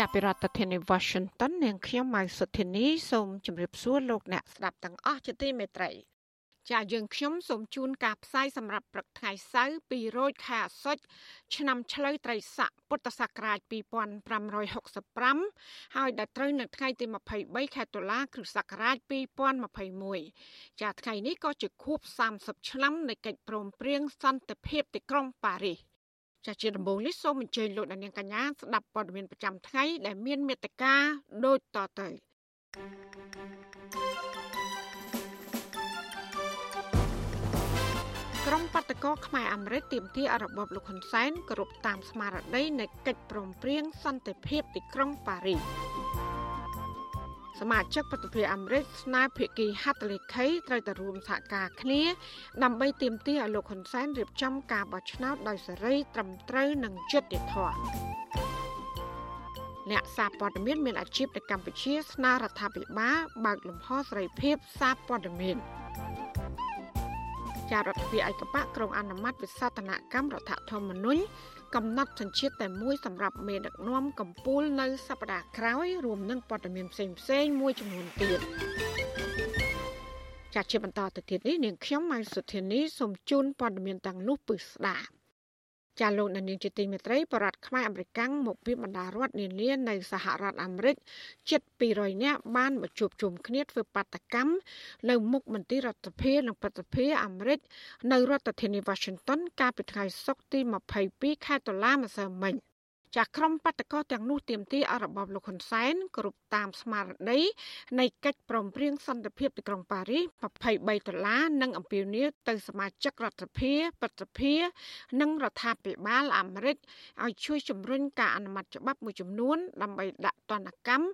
ចាប់ពីរដ្ឋធានី Washington នាងខ្ញុំម៉ៅសុធានីសូមជម្រាបសួរលោកអ្នកស្ដាប់ទាំងអស់ជាទីមេត្រីចាយើងខ្ញុំសូមជូនការផ្សាយសម្រាប់ព្រឹកថ្ងៃសៅរ៍ពីរោចខែអាសត់ឆ្នាំឆ្លូវត្រីស័កពុទ្ធសករាជ2565ហើយដល់ត្រូវនៅថ្ងៃទី23ខែតុលាគ្រិស្តសករាជ2021ចាថ្ងៃនេះក៏ជាខួប30ឆ្នាំនៃកិច្ចព្រមព្រៀងសន្តិភាពទីក្រុងប៉ារីស ចាជាដំបូងនេះសូមអញ្ជើញលោកអ្នកនាងកញ្ញាស្ដាប់ព័ត៌មានប្រចាំថ្ងៃដែលមានមេត្តាដូចតទៅក្រុមបាតកោខ្មែរអាមេរិកទាមទារឲ្យរបបលោកហ៊ុនសែនគោរពតាមស្មារតីនៃកិច្ចព្រមព្រៀងសន្តិភាពទីក្រុងប៉ារីស សមាជិកប្រតិភិអាមេរិកស្នើភាគីហត្ថលេខីត្រូវតែរួមសហការគ្នា ដើម្បីទាមទារឲ្យលោកហ៊ុនសែនរៀបចំការបោះឆ្នោតដោយសេរីត្រឹមត្រូវនិងយុត្តិធម៌អ្នកសារព័ត៌មានមានអាជីពនៅកម្ពុជា ស្នើរដ្ឋាភិបាលបើកលំហសេរីភាពសារព័ត៌មានចារដ្ឋាភិបាលឯកបកក្រុងអនុម័តវិសោធនកម្មរដ្ឋធម្មនុញ្ញ កំណត់សញ្ជាតិតែមួយសម្រាប់មេដឹកនាំកម្ពុជានៅសប្តាហ៍ក្រោយរួមនឹងព័ត៌មានផ្សេងផ្សេងមួយចំនួនទៀតចាជាបន្តទៅទៀតនេះនាងខ្ញុំម៉ៃសុធានីសូមជូនព័ត៌មានទាំងនោះពឹស្ដាប់ ចាលោកនាងជាទីមេត្រីបរដ្ឋខ្មែរអមេរិកាំងមកពីបណ្ដារដ្ឋនានានៅសហរដ្ឋអាមេរិកជិត200នាក់បានមកជួបជុំគ្នាធ្វើបាតកម្មនៅមុខមន្ទីររដ្ឋាភិបាលនិងប្រតិភិអាមេរិកនៅរដ្ឋធានី Washington កាលពីថ្ងៃសុក្រទី22ខែតុលាម្សិលមិញ ចាក្រុមបដកទាំងនោះទាមទារឲ្យរបបលោកហ៊ុនសែនគ្រប់តាមស្មារតីនៃកិច្ចព្រមព្រៀងសន្តិភាពទីក្រុងប៉ារីស23ដុល្លារនិងអំពាវនាវទៅសមាជិករដ្ឋសភាប្រតិភិនិងរដ្ឋាភិបាលអាមេរិកឲ្យជួយជំរុញការអនុម័តច្បាប់មួយចំនួន ដើម្បីដាក់ទណ្ឌកម្ម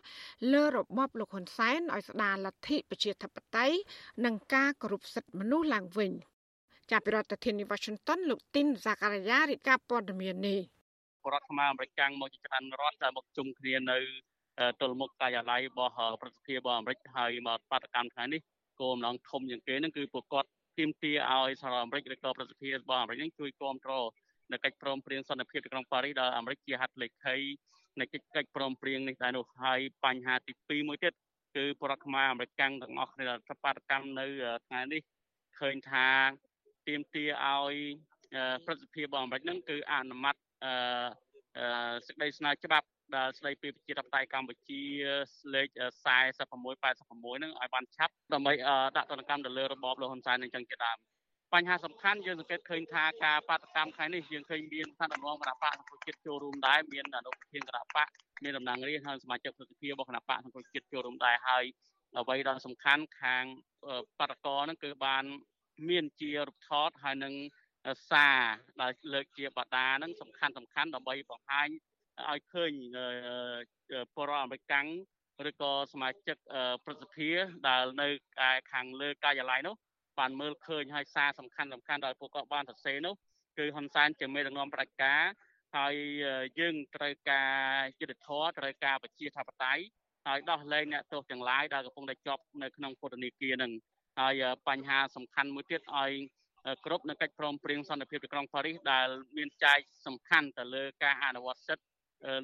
លើរបបលោកហ៊ុនសែនឲ្យស្ដារលទ្ធិប្រជាធិបតេយ្យនិងការគោរពសិទ្ធិមនុស្សឡើងវិញចាប់ពីរដ្ឋធានី Washington លោកទីនសាការីយ៉ារាជការព័ត៌មាននេះ រដ្ឋខ្មែរអាមេរិកកាំងមកជាច្រើនរដ្ឋដែលមកជុំគ្នានៅទល់មុខការិយាល័យរបស់ប្រសិទ្ធភាពរបស់អាមេរិកហើយមកបាតកម្មថ្ងៃនេះគោលបំណងធំជាងគេហ្នឹងគឺពួកគាត់ទាមទារឲ្យសហរដ្ឋអាមេរិកឬក៏ប្រសិទ្ធភាពរបស់អាមេរិកហ្នឹងជួយគ្រប់គ្រងនៅកិច្ចព្រមព្រៀងសន្តិភាពទីក្រុងប៉ារីសដែលអាមេរិកជាហត្ថលេខីនៃកិច្ចកិច្ចព្រមព្រៀងនេះដែរនោះហើយបញ្ហាទី2មួយទៀតគឺបរដ្ឋខ្មែរអាមេរិកកាំងទាំងអស់គ្នាសបាតកម្មនៅថ្ងៃនេះឃើញថាទាមទារឲ្យប្រសិទ្ធភាពរបស់អាមេរិកហ្នឹងគឺអនុម័ត អឺសេចក្តីស្នើច្បាប់ដែលស្តីពីប្រជាធិបតេយ្យកម្ពុជាលេខ46 86ហ្នឹងឲ្យបានឆាប់ដើម្បីដាក់ទណ្ឌកម្មទៅលើរបបលោកហ៊ុនសែននឹងចឹងជាដើមបញ្ហាសំខាន់យើងសង្កេតឃើញថាការបាតកម្មថ្ងៃនេះយើងឃើញមានស្ថានភាពគណៈបកសង្គមជាតិចូលរួមដែរមានអនុប្រធានគណៈបកមានតំណាងរាស្ត្រហើយសមាជិកប្រតិភិរបស់គណៈបកសង្គមជាតិចូលរួមដែរហើយអ្វីដែលសំខាន់ខាងបដកហ្នឹងគឺបានមានជារូបថតហើយនឹង សារដែលលើកជាបដាហ្នឹងសំខាន់សំខាន់ដើម្បីបង្ហាញឲ្យឃើញពលរដ្ឋអាមេរិកាំងឬក៏សមាជិកប្រសិទ្ធិដែលនៅខាងលើការិយាល័យនោះបានមើលឃើញហើយសារសំខាន់សំខាន់ដែលពួកគាត់បានសរសេរនោះគឺហ៊ុនសែនជាមេដឹកនាំផ្ដាច់ការហើយយើងត្រូវការយុទ្ធធរត្រូវការប្រជាធិបតេយ្យហើយដោះលែងអ្នកទោសទាំងឡាយដែលកំពុងតែជាប់នៅក្នុងពន្ធនាគារនឹងហើយបញ្ហាសំខាន់មួយទៀតឲ្យ គ្រប់នៅកិច្ចព្រមព្រៀងសន្តិភាពទីក្រុងប៉ារីសដែលមានចែកសំខាន់ទៅលើការអនុវត្តសិទ្ធិ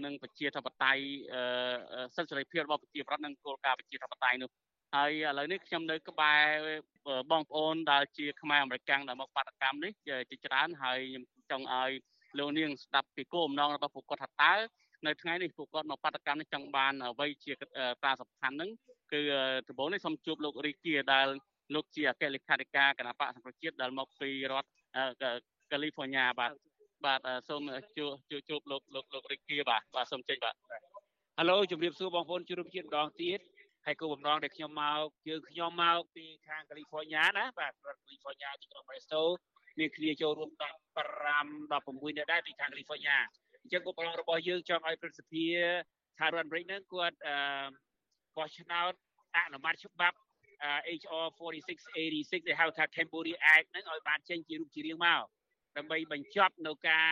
និងប្រជាធិបតេយ្យសិទ្ធិសេរីភាពរបស់ប្រជាប្រដ្ឋនិងគោលការណ៍ប្រជាធិបតេយ្យនោះហើយឥឡូវនេះខ្ញុំនៅក្បែរបងប្អូនដែលជាខ្មែរអមេរិកាំងដែលមកបាតកម្មនេះជាច្រើនហើយខ្ញុំចង់ឲ្យលោកនាងស្ដាប់ពីគោលបំណងរបស់ពួកគាត់ថាតើនៅថ្ងៃនេះពួកគាត់មកបាតកម្មនេះចង់បានអ្វីជាតាសំខាន់ហ្នឹងគឺដំបូងនេះសូមជួបលោករីគីដែល លោកជាអគ្គលេខាធិការគណៈបកសង្គ្រោះជាតិដែលមកពីរដ្ឋកាលីហ្វ័រញ៉ាបាទបាទសូមជួបជួបលោកលោកលោករិគីបាទបាទសូមចេញបាទហៅឡូជំរាបសួរបងប្អូនជួបជាតិម្ដងទៀតហើយគោលបំណងដែលខ្ញុំមកគឺខ្ញុំមកពីខាងកាលីហ្វ័រញ៉ាណាបាទរដ្ឋកាលីហ្វ័រញ៉ាទីក្រុងប្រេស្តូមានគ្នាចូលរួម15 16នាក់ដែរពីខាងកាលីហ្វ័រញ៉ាអញ្ចឹងគោលបំណងរបស់យើងចង់ឲ្យប្រសិទ្ធិសហរដ្ឋអាមេរិកហ្នឹងគាត់អឺបោះឆ្នោតអនុម័តច្បាប់ HR 4686ដែលហៅថា Cambodia Act ហ្នឹងឲ្យបានចេញជារូបជារាងមកដើម្បីបញ្ចប់នៅការ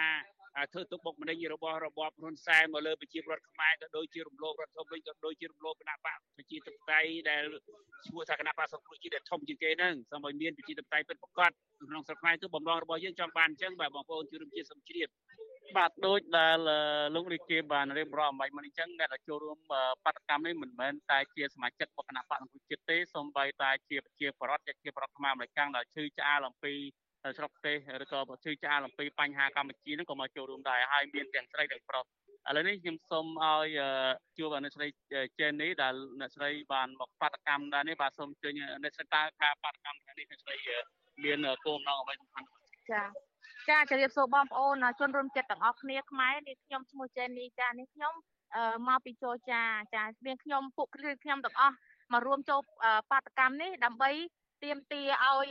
ធ្វើទុកបុកម្នេញរបស់របបហ៊ុនសែនមកលើប្រជាពលរដ្ឋខ្មែរក៏ដូចជារំលោភរដ្ឋធម្មនុញ្ញក៏ដូចជារំលោភគណៈបកប្រជាធិបតេយ្យដែលឈ្មោះថាគណៈបកសង្គ្រោះជាតិដែលធំជាងគេហ្នឹងសូមឲ្យមានប្រជាធិបតេយ្យពិតប្រាកដក្នុងស្រុកខ្មែរគឺបំណងរបស់យើងចង់បានអញ្ចឹងបាទបងប្អូនជួយរួមជាសំជ្រាប បាទដូចដែលលោករាជាបានរៀបរាប់អំបញ្ញមកអញ្ចឹងអ្នកដែលចូលរួមបដកម្មនេះមិនមែនតែជាសមាជិករបស់គណៈបកសង្គ្រោះជាតិទេសូម្បីតែជាប្រជាពលរដ្ឋជាពលរដ្ឋខ្មែរអមេរិកដែលឈឺឆ្អាលអំពីស្រុកទេសឬក៏ជឿឆ្អាលអំពីបញ្ហាកម្ពុជាហ្នឹងក៏មកចូលរួមដែរហើយមានទាំងស្រីទាំងប្រុសឥឡូវនេះខ្ញុំសូមឲ្យជួបអ្នកស្រីចេននេះដែលអ្នកស្រីបានមកបាតកម្មដែរនេះបាទសូមជើញអ្នកស្រីតើការបាតកម្មថ្ងៃនេះអ្នកស្រីមានគោលបំណងអ្វីសំខាន់ចា ចាជម្រាបសួរបងប្អូនជនរួមចិត្តទាំងអស់គ្នាខ្មែរនេះខ្ញុំឈ្មោះចេននេះចានេះខ្ញុំមកពីចូលចាចាមានខ្ញុំពួកខ្ញុំទាំងអស់មករួមចូលបាតកម្មនេះដើម្បីទៀមទាឲ្យ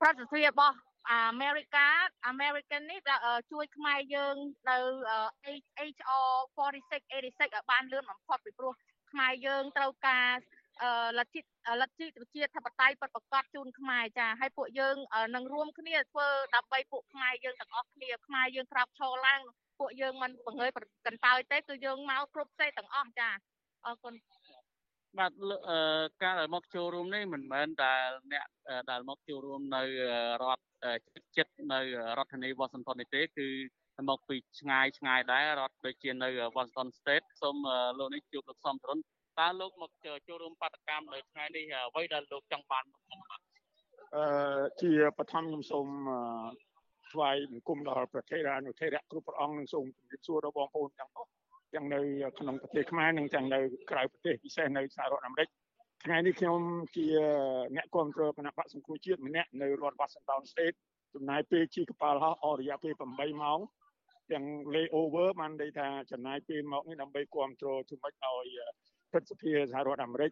ប្រតិភិរបស់អាមេរិកាអាមេរិកនេះជួយខ្មែរយើងនៅ HR 4686ឲ្យបានលឿនបំផុតពីព្រោះខ្មែរយើងត្រូវការ លទ្ធិលទ្ធិប្រជាធិបតេយ្យពិតប្រាកដជូនខ្មែរចាហើយពួកយើងនឹងរួមគ្នាធ្វើដើម្បីពួកខ្មែរយើងទាំងអស់គ្នាខ្មែរយើងក្រោកឈរឡើងពួកយើងមិនបង្ងើយកន្តើយទេគឺយើងមកគ្រប់សេទាំងអស់ចាអរគុណបាទការដែលមកចូលរួមនេះមិនមែនតែអ្នកដែលមកចូលរួមនៅរដ្ឋចិត្តនៅរដ្ឋធានី Washington នេះទេគឺមកពីឆ្ងាយឆ្ងាយដែររដ្ឋដូចជានៅ Washington State សូមលោកនេះជួបលោកសំទរុន តើលោកមកចូលរួមបដកម្មនៅថ្ងៃនេះអ្វីដែលលោកចង់បានអឺជាបឋមខ្ញុំសូមថ្វាយបង្គំដល់ប្រទេសរានុធិរៈគ្រប់ព្រះអង្គនិងសូមជម្រាបសួរដល់បងប្អូនទាំងអស់ទាំងនៅក្នុងប្រទេសខ្មែរនិងទាំងនៅក្រៅប្រទេសពិសេសនៅសហរដ្ឋអាមេរិកថ្ងៃនេះខ្ញុំជាអ្នកគ្រប់គ្រងគណៈបកសង្គ្រោះជាតិម្នាក់នៅរដ្ឋ Washington State ចំណាយពេលជិះកប៉ាល់ហោះអស់រយៈពេល8ម៉ោងទាំង layover បានន័យថាចំណាយពេលមកនេះដើម្បីគ្រប់គ្រងធ្វើម៉េចឲ្យ ព្រឹទ្ធសភាសហរដ្ឋអាមេរិក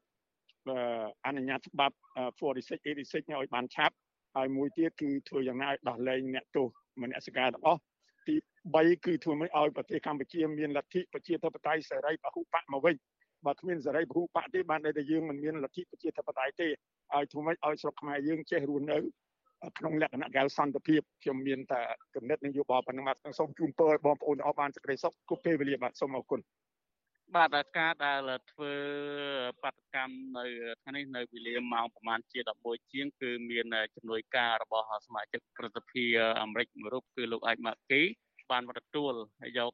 អនុញ្ញាតច្បាប់ 4686នេះឲ្យបានឆាប់ហើយមួយទៀតគឺធ្វើយ៉ាងណាឲ្យដោះលែងអ្នកទោសមនសិការទាំងអស់ទី3គឺធ្វើម៉េចឲ្យប្រទេសកម្ពុជាមានលទ្ធិប្រជាធិបតេយ្យសេរីពហុបកមកវិញបើគ្មានសេរីពហុបកទេបានតែយើងមិនមានលទ្ធិប្រជាធិបតេយ្យទេឲ្យធ្វើម៉េចឲ្យស្រុកខ្មែរយើងចេះរស់នៅក្នុងលក្ខណៈកែលសន្តិភាពខ្ញុំមានតែគំនិតនយោបាយប៉ុណ្ណឹងបាទសូមជូនពរឲ្យបងប្អូនទាំងអស់បានសេចក្តីសុខគ្រប់ពេលវេលាបាទសូមអរគុណ បាទការដែលធ្វើបដកម្មនៅថ្ងៃនេះនៅវេលាម៉ោងប្រហែលជា11ជាងគឺមានជំនួយការរបស់សមាជិកប្រតិភិអាមេរិកមួយរូបគឺលោកអេចម៉ាគីបានទទួលយក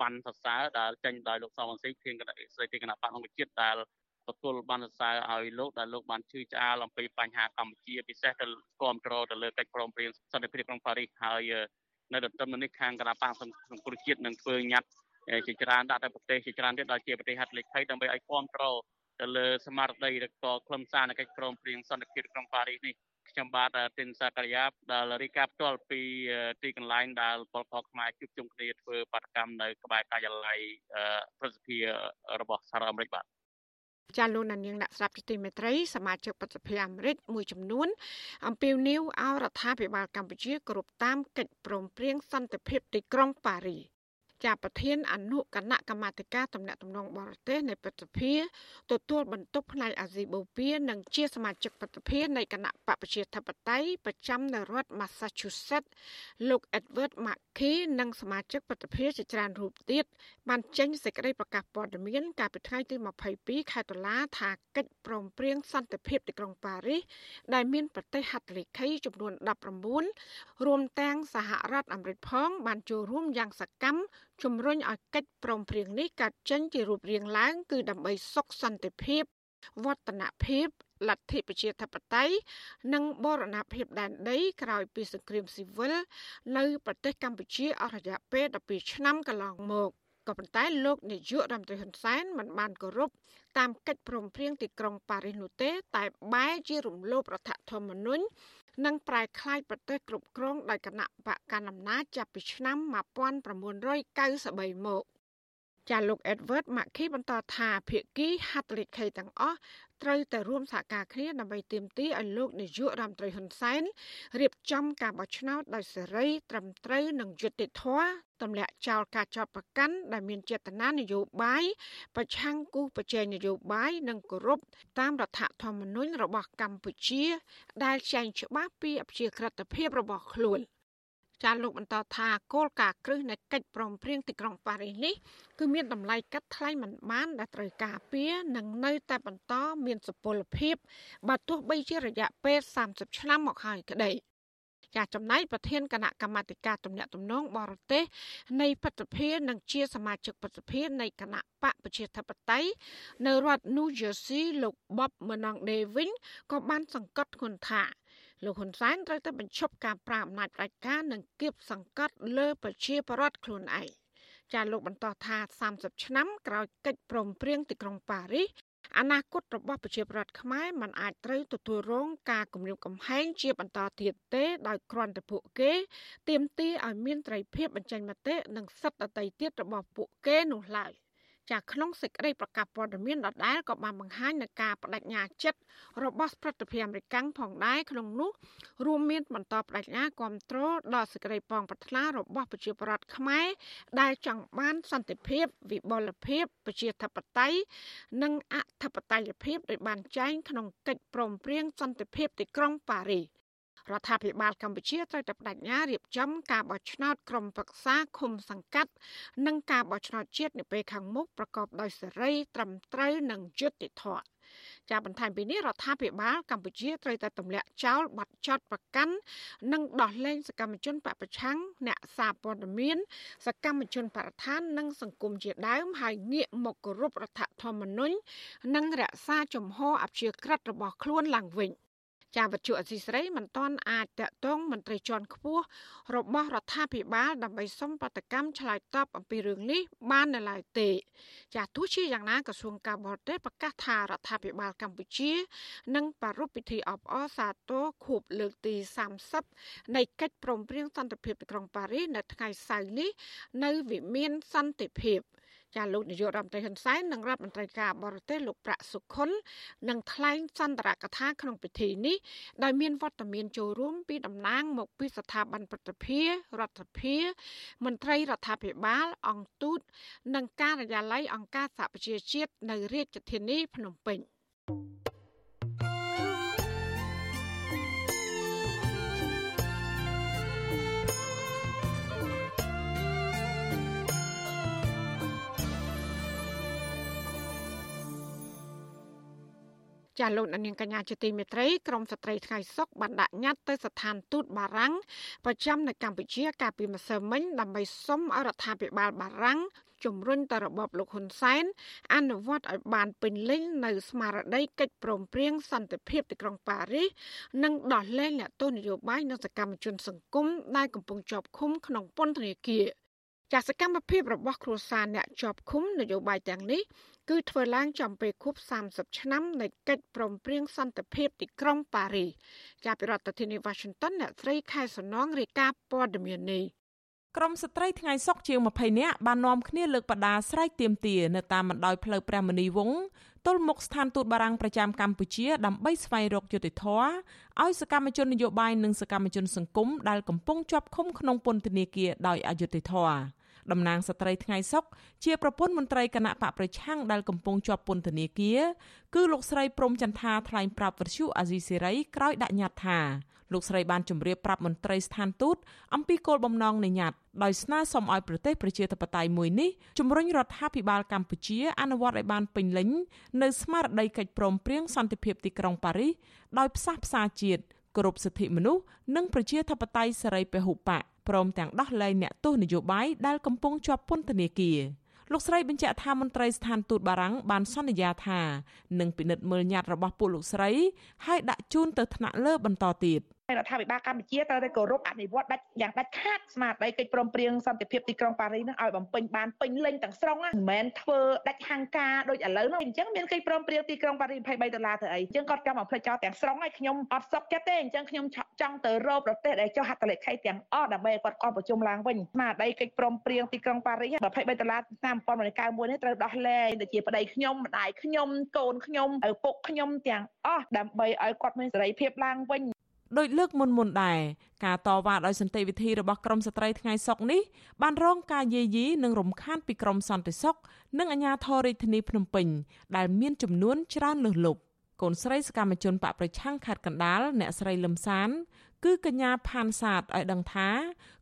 បានសរសើរដែលចេញដោយលោកសំវណ្ណស៊ីធានគណៈស្រីធានគណៈបកអង្គជាតិដែលទទួលបានសរសើរឲ្យលោកដែលលោកបានជឿឆ្អាលអំពីបញ្ហាកម្ពុជាពិសេសទៅគ្រប់គ្រងទៅលើកិច្ចព្រមព្រៀងសន្តិភាពក្នុងប៉ារីសហើយនៅទន្ទឹមនេះខាងគណៈបកសង្គ្រោះជាតិនឹងធ្វើញត្តិ ជាច្រើនដាក់ទៅប្រទេសជាច្រើនទៀតដល់ជាប្រទេសហត្ថលេខីដើម្បីឲ្យគ្រប់គ្រងទៅលើស្មារតីឬក៏ខ្លឹមសារនៃកិច្ចព្រមព្រៀងសន្តិភាពក្នុងប៉ារីសនេះខ្ញុំបាទទិនសាករិយាដែលរីកាផ្ទាល់ពីទីកន្លែងដែលពលផលខ្មែរជួបជុំគ្នាធ្វើបាតកម្មនៅក្បែរការិយាល័យប្រសិទ្ធិរបស់សហរដ្ឋអាមេរិកបាទចាលោកនាងអ្នកស្ដាប់ទីមេត្រីសមាជិកប្រតិភិអាមេរិកមួយចំនួនអំពាវនាវឲ្យរដ្ឋាភិបាលកម្ពុជាគោរពតាមកិច្ចព្រមព្រៀងសន្តិភាពទីក្រុងប៉ារីស ជាប្រធានអនុគណៈកម្មាធិការតំណាក់តំណងបរទេសនៃព្រឹទ្ធសភាទទួលបន្ទុកផ្នែកអាស៊ីបូព៌ានិងជាសមាជិកព្រឹទ្ធសភានៃគណៈបកប្រជាធិបតេយ្យប្រចាំនៅរដ្ឋ Massachusetts លោក Edward Mackey និងសមាជិកព្រឹទ្ធសភាជាច្រើនរូបទៀតបានចេញសេចក្តីប្រកាសព័ត៌មានកាលពីថ្ងៃទី22ខែតុលាថាកិច្ចព្រមព្រៀងសន្តិភាពទីក្រុងប៉ារីសដែលមានប្រទេសហត្ថលេខីចំនួន19រួមទាំងសហរដ្ឋអាមេរិកផងបានចូលរួមយ៉ាងសកម្ម ជំរុញឲ្យកិច្ចព្រមព្រៀងនេះកើតចេញជារូបរាងឡើង គឺដើម្បីសុខសន្តិភាពវឌ្ឍនភាពលទ្ធិប្រជាធិបតេយ្យនិងបរណភាពដែនដីក្រោយពីសង្គ្រាមស៊ីវិលនៅប្រទេសកម្ពុជាអស់រយៈពេល12ឆ្នាំកន្លងមកក៏ប៉ុន្តែលោកនាយករដ្ឋមន្ត្រីហ៊ុនសែនមិនបានគោរពតាមកិច្ចព្រមព្រៀងទីក្រុងប៉ារីសនោះទេ តែបែរជារំលោភរដ្ឋធម្មនុញ្ញ និងប្រែក្លាយប្រទេសគ្រប់គ្រងដោយគណៈបកកណ្ដាលអំណាចចាប់ពីឆ្នាំ1993មកចាលោក Edward Mackey បន្តថាភាគីហត្ថលេខីទាំងអស់ ត្រូវតែរួមសហការគ្នាដើម្បីទាមទារឲ្យលោកនាយករដ្ឋមន្ត្រីហ៊ុនសែនរៀបចំការបោះឆ្នោតដោយសេរីត្រឹមត្រូវនិងយុត្តិធម៌ទម្លាក់ចោលការចោទប្រកាន់ដែលមានចេតនានយោបាយប្រឆាំងគូប្រជែងនយោបាយនិងគោរពតាមរដ្ឋធម្មនុញ្ញរបស់កម្ពុជា ដែលចែងច្បាស់ពីអព្យាក្រឹតភាពរបស់ខ្លួន។ ចាលោកបន្តថាគោលការណ៍គ្រឹះនៃកិច្ចព្រមព្រៀងទីក្រុងប៉ារីសនេះគឺមានតម្លៃកាត់ថ្លៃមិនបានដែលត្រូវការពារនិងនៅតែបន្តមានសុពលភាពបើទោះបីជារយៈពេល30ឆ្នាំមកហើយក្តីចាចំណែកប្រធានគណៈកម្មាធិការទំនាក់ទំនងបរទេសនៃបព្វភានិងជាសមាជិកបព្វភានៃគណៈបកប្រជាធិបតេយ្យនៅរដ្ឋ New Jersey លោក Bob Menonde វិញក៏បានសង្កត់ធ្ងន់ថា លោកហ៊ុនសែនត្រូវតែបញ្ឈប់ការប្រើអំណាចផ្ដាច់ការនិងគៀបសង្កត់លើប្រជាពលរដ្ឋខ្លួនឯងចាលោកបន្តថា30ឆ្នាំក្រោយកិច្ចព្រមព្រៀងទីក្រុងប៉ារីសអនាគតរបស់ប្រជាពលរដ្ឋខ្មែរមិនអាចត្រូវទទួលរងការគំរាមកំហែងជាបន្តទៀតទេដោយគ្រាន់តែពួកគេទាមទារឲ្យមានត្រីភាពបញ្ចេញមតិនិងសិទ្ធិដទៃទៀតរបស់ពួកគេនោះឡើយ។ ចាក្នុងសេចក្តីប្រកាសព័ត៌មានដដែលក៏បានបង្ហាញនៅការបដិញ្ញាចិត្តរបស់ប្រតិភិអាមេរិកផងដែរក្នុងនោះរួមមានបន្តបដិញ្ញាគ្រប់គ្រងដល់សេចក្តីប៉ងប្រាថ្នារបស់ប្រជាពលរដ្ឋខ្មែរដែលចង់បានសន្តិភាពវិបលភាពប្រជាធិបតេយ្យនិងអធិបតេយ្យភាពដោយបានចែងក្នុងកិច្ចព្រមព្រៀងសន្តិភាពទីក្រុងប៉ារីស រដ្ឋាភិបាលកម្ពុជាត្រូវតែបដិញ្ញារៀបចំការបោះឆ្នោតក្រុមប្រឹក្សាឃុំសង្កាត់ និងការបោះឆ្នោតជាតិនាពេលខាងមុខប្រកបដោយសេរីត្រឹមត្រូវនិងយុត្តិធម៌ចាបន្ថែមពីនេះរដ្ឋាភិបាលកម្ពុជាត្រូវតែទម្លាក់ចោលបទចោតប្រកាន់និងដោះលែងសកម្មជនបពប្រឆាំងអ្នកសារព័ត៌មានសកម្មជនបរិស្ថាននិងសង្គមជាដើមហើយងាកមកគោរពរដ្ឋធម្មនុញ្ញនិងរក្សាជំហរអព្យាក្រឹតរបស់ខ្លួនឡើងវិញ។ ចាវត្ថុអសីស្រីមិនទាន់អាចតកតងមន្ត្រីជាន់ខ្ពស់របស់រដ្ឋាភិបាលដើម្បីសុំប្រតិកម្មឆ្លើយតបអំពីរឿងនេះបាននៅឡើយទេ ចាទោះជាយ៉ាងណាក្រសួងការបរទេសប្រកាសថារដ្ឋាភិបាលកម្ពុជានឹងប្រារព្ធពិធីអបអរសាទរខួបលើកទី30នៃកិច្ចព្រមព្រៀងសន្តិភាពទីក្រុងប៉ារីសនៅថ្ងៃសៅរ៍នេះនៅវិមានសន្តិភាព ចាលោកនាយករដ្ឋមន្ត្រីហ៊ុនសែននិងរដ្ឋមន្ត្រីការបរទេសលោកប្រាក់សុខុននឹងថ្លែងសន្ទរកថាក្នុងពិធីនេះដោយមានវត្តមានចូលរួមពីតំណាងមកពីស្ថាប័នព្រឹទ្ធភារដ្ឋាភិបាលមន្ត្រីរដ្ឋាភិបាល អង្គទូត និងការិយាល័យអង្គការសហប្រជាជាតិនៅរាជធានីភ្នំពេញ។ ចាលោកនាងកញ្ញាជាទីមេត្រីក្រមស្ត្រីថ្ងៃសុកបានដាក់ញត្តិទៅស្ថានទូតបារាំងប្រចាំនៅកម្ពុជាកាលពីម្សិលមិញដើម្បីសុំឲ្យរដ្ឋាភិបាលបារាំងជំរុញទៅរបបលោកហ៊ុនសែនអនុវត្តឲ្យបានពេញលេញនៅស្មារតីកិច្ចព្រមព្រៀងសន្តិភាពទីក្រុងប៉ារីសនិងដោះលែងអ្នកទោសនយោបាយនិងសកម្មជនសង្គមដែលកំពុងជាប់ឃុំក្នុងពន្ធនាគារ ចាសកម្មភាពរបស់គ្រួសារអ្នកជាប់ឃុំនយោបាយទាំងនេះគឺធ្វើឡើងចំពេលខួប30ឆ្នាំនៃកិច្ចព្រមព្រៀងសន្តិភាពទីក្រុងប៉ារីសចាប់ពីរដ្ឋធានី Washington អ្នកស្រីខែសំណងរាយការណ៍ព័ត៌មាននេះក្រមស្ត្រីថ្ងៃសុកជាង20នាក់បាននាំគ្នាលើកបដាស្រែកទាមទារនៅតាមបណ្ដោយផ្លូវព្រះមនីវងទល់មុខស្ថានទូតបារាំងប្រចាំកម្ពុជាដើម្បីស្វែងរកយុត្តិធម៌ឲ្យសកម្មជននយោបាយនិងសកម្មជនសង្គមដែលកំពុងជាប់ឃុំក្នុងពន្ធនាគារដោយអយុត្តិធម៌ តំណាងស្ត្រីថ្ងៃសុកជាប្រពន្ធមន្ត្រីគណៈបកប្រឆាំងដែលកំពុងជាប់ពន្ធនាគារគឺលោកស្រីព្រំចន្ទាថ្លែងប្រាប់វិទ្យុអាស៊ីសេរីក្រោយដាក់ញត្តិថាលោកស្រីបានជម្រាបប្រាប់មន្ត្រីស្ថានទូតអំពីគោលបំណងនៃញត្តិដោយស្នើសុំឲ្យប្រទេសប្រជាធិបតេយ្យមួយនេះជំរុញរដ្ឋាភិបាលកម្ពុជាអនុវត្តឲ្យបានពេញលេញនៅស្មារតីកិច្ចព្រមព្រៀងសន្តិភាពទីក្រុងប៉ារីសដោយផ្សះផ្សាជាតិ គោរពសិទ្ធិមនុស្សនិងប្រជាធិបតេយ្យសេរីពហុបកព្រមទាំងដោះលែងអ្នកទោសនយោបាយដែលកំពុងជាប់ពន្ធនាគារលោកស្រីបញ្ជាក់ថាមន្ត្រីស្ថានទូតបារាំងបានសន្យាថានឹងពិនិត្យមើលញត្តិរបស់ពួកលោកស្រី ហើយដាក់ជូនទៅថ្នាក់លើបន្តទៀត រដ្ឋាភិបាលកម្ពុជាត្រូវតែគោរពអនុវត្តដាច់យ៉ាងដាច់ខាតស្មារតីកិច្ចព្រមព្រៀងសន្តិភាពទីក្រុងប៉ារីសនឹងឲ្យបំពេញបានពេញលេញទាំងស្រុងមិនមែនធ្វើដាច់ហាងការដូចឥឡូវនោះអញ្ចឹងមានកិច្ចព្រមព្រៀងទីក្រុងប៉ារីស23ដុល្លារទៅអីអញ្ចឹងគាត់ចង់បំភ្លេចចោលទាំងស្រុងហើយខ្ញុំអត់សុខចិត្តទេអញ្ចឹងខ្ញុំចង់ទៅរកប្រទេសដែលចុះហត្ថលេខីទាំងអស់ដើម្បីឲ្យគាត់កោះប្រជុំឡើងវិញស្មារតីកិច្ចព្រមព្រៀងទីក្រុងប៉ារីស23ដុល្លារឆ្នាំ1991នេះត្រូវដោះលែងដូចជាប្តីខ្ញុំម្ដាយខ្ញុំកូនខ្ញុំឪពុកខ្ញុំទាំងអស់ដើម្បីឲ្យគាត់មានសេរីភាពឡើងវិញ ដោយលើកមុនមុនដែរការតវ៉ាដោយសន្តិវិធីរបស់ក្រមស្ត្រីថ្ងៃសុកនេះបានរងការយាយីនិងរំខានពីក្រមសន្តិសុខនិងអាជ្ញាធររាជធានីភ្នំពេញដែលមានចំនួនច្រើនលើសលប់កូនស្រីសកម្មជនបកប្រឆាំងខេត្តកណ្ដាលអ្នកស្រីលឹមសាន គឺកញ្ញាផានសាទឲ្យដឹងថា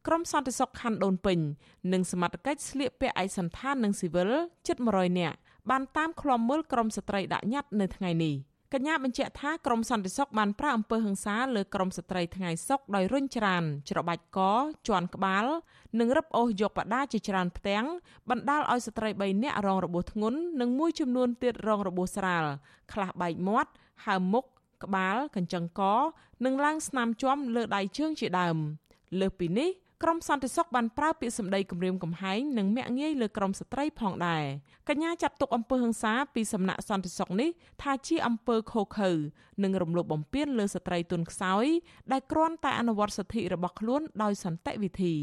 ក្រមសន្តិសុខខណ្ឌដូនពេញនិងសមត្ថកិច្ចស្លៀកពាក់ឯកសន្តាននិងស៊ីវិលជិត100នាក់បានតាមឃ្លាំមើលក្រមស្ត្រីដាក់ញត្តិនៅថ្ងៃនេះ។ កញ្ញាបញ្ជាក់ថាក្រមសន្តិសុខបានប្រើអំពើហិង្សាលើក្រមស្ត្រីថ្ងៃសុកដោយរុញច្រានច្របាច់កជន់ក្បាល និងរឹបអូសយកបដាជាច្រើនផ្ទាំងបណ្ដាលឲ្យស្ត្រី3នាក់រងរបួសធ្ងន់និងមួយចំនួនទៀតរងរបួសស្រាលខ្លះបែកមាត់ហើមមុខក្បាលកញ្ចឹងក និងឡើងស្នាមជាំលើដៃជើងជាដើម លើសពីនេះ ក្រមសន្តិសុខបានប្រើពាក្យសម្ដីគំរាមកំហែងនិងមាក់ងាយលើក្រមស្ត្រីផងដែរកញ្ញាចាត់ទុកអំពើហិង្សាពីសំណាក់សន្តិសុខនេះថាជាអំពើខុសខើនិងរំលោភបំពានលើស្ត្រីទុនខ្សោយដែលគ្រាន់តែអនុវត្តសិទ្ធិរបស់ខ្លួនដោយសន្តិវិធី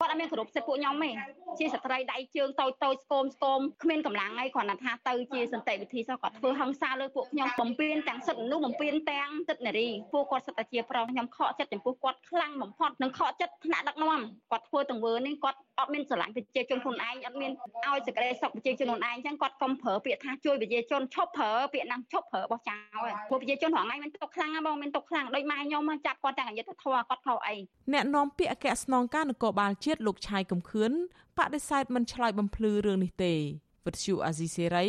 គាត់អត់មានគោរពសិទ្ធិពួកខ្ញុំទេជាស្ត្រីដៃជើងតូចតូចស្គមស្គមគ្មានកម្លាំងអីគ្រាន់តែថាទៅជាសន្តិវិធីសោះគាត់ធ្វើហិង្សាលើពួកខ្ញុំបំពេញទាំងសិទ្ធិមនុស្សបំពេញទាំងសិទ្ធិនារីពួកគាត់សិទ្ធិជាប្រុសខ្ញុំខកចិត្តចំពោះគាត់ខ្លាំងបំផុតនិងខកចិត្តថ្នាក់ដឹកនាំគាត់ធ្វើទង្វើនេះគាត់អត់មានស្រឡាញ់ប្រជាជនខ្លួនឯងអត់មានឲ្យសេចក្តីសុខប្រជាជនខ្លួនឯងអញ្ចឹងគាត់កុំប្រើពាក្យថាជួយប្រជាជនឈប់ប្រើពាក្យណាឈប់ប្រើបោះចោលព្រោះប្រជាជនរងថ្ងៃមានទុកខ្លាំងណាបងមានទុកខ្លាំងដូចម៉ែខ្ញុំចាប់គាត់ទាំងអយុធធម៌គាត់ខុសអីអ្នកនាំពាក្យអគ្គស្នងការនគរបាលជាតិលោកឆាយកំខឿនបដិសេធមិនឆ្លើយបំភ្លឺរឿងនេះទេវិទ្យុអាស៊ីសេរី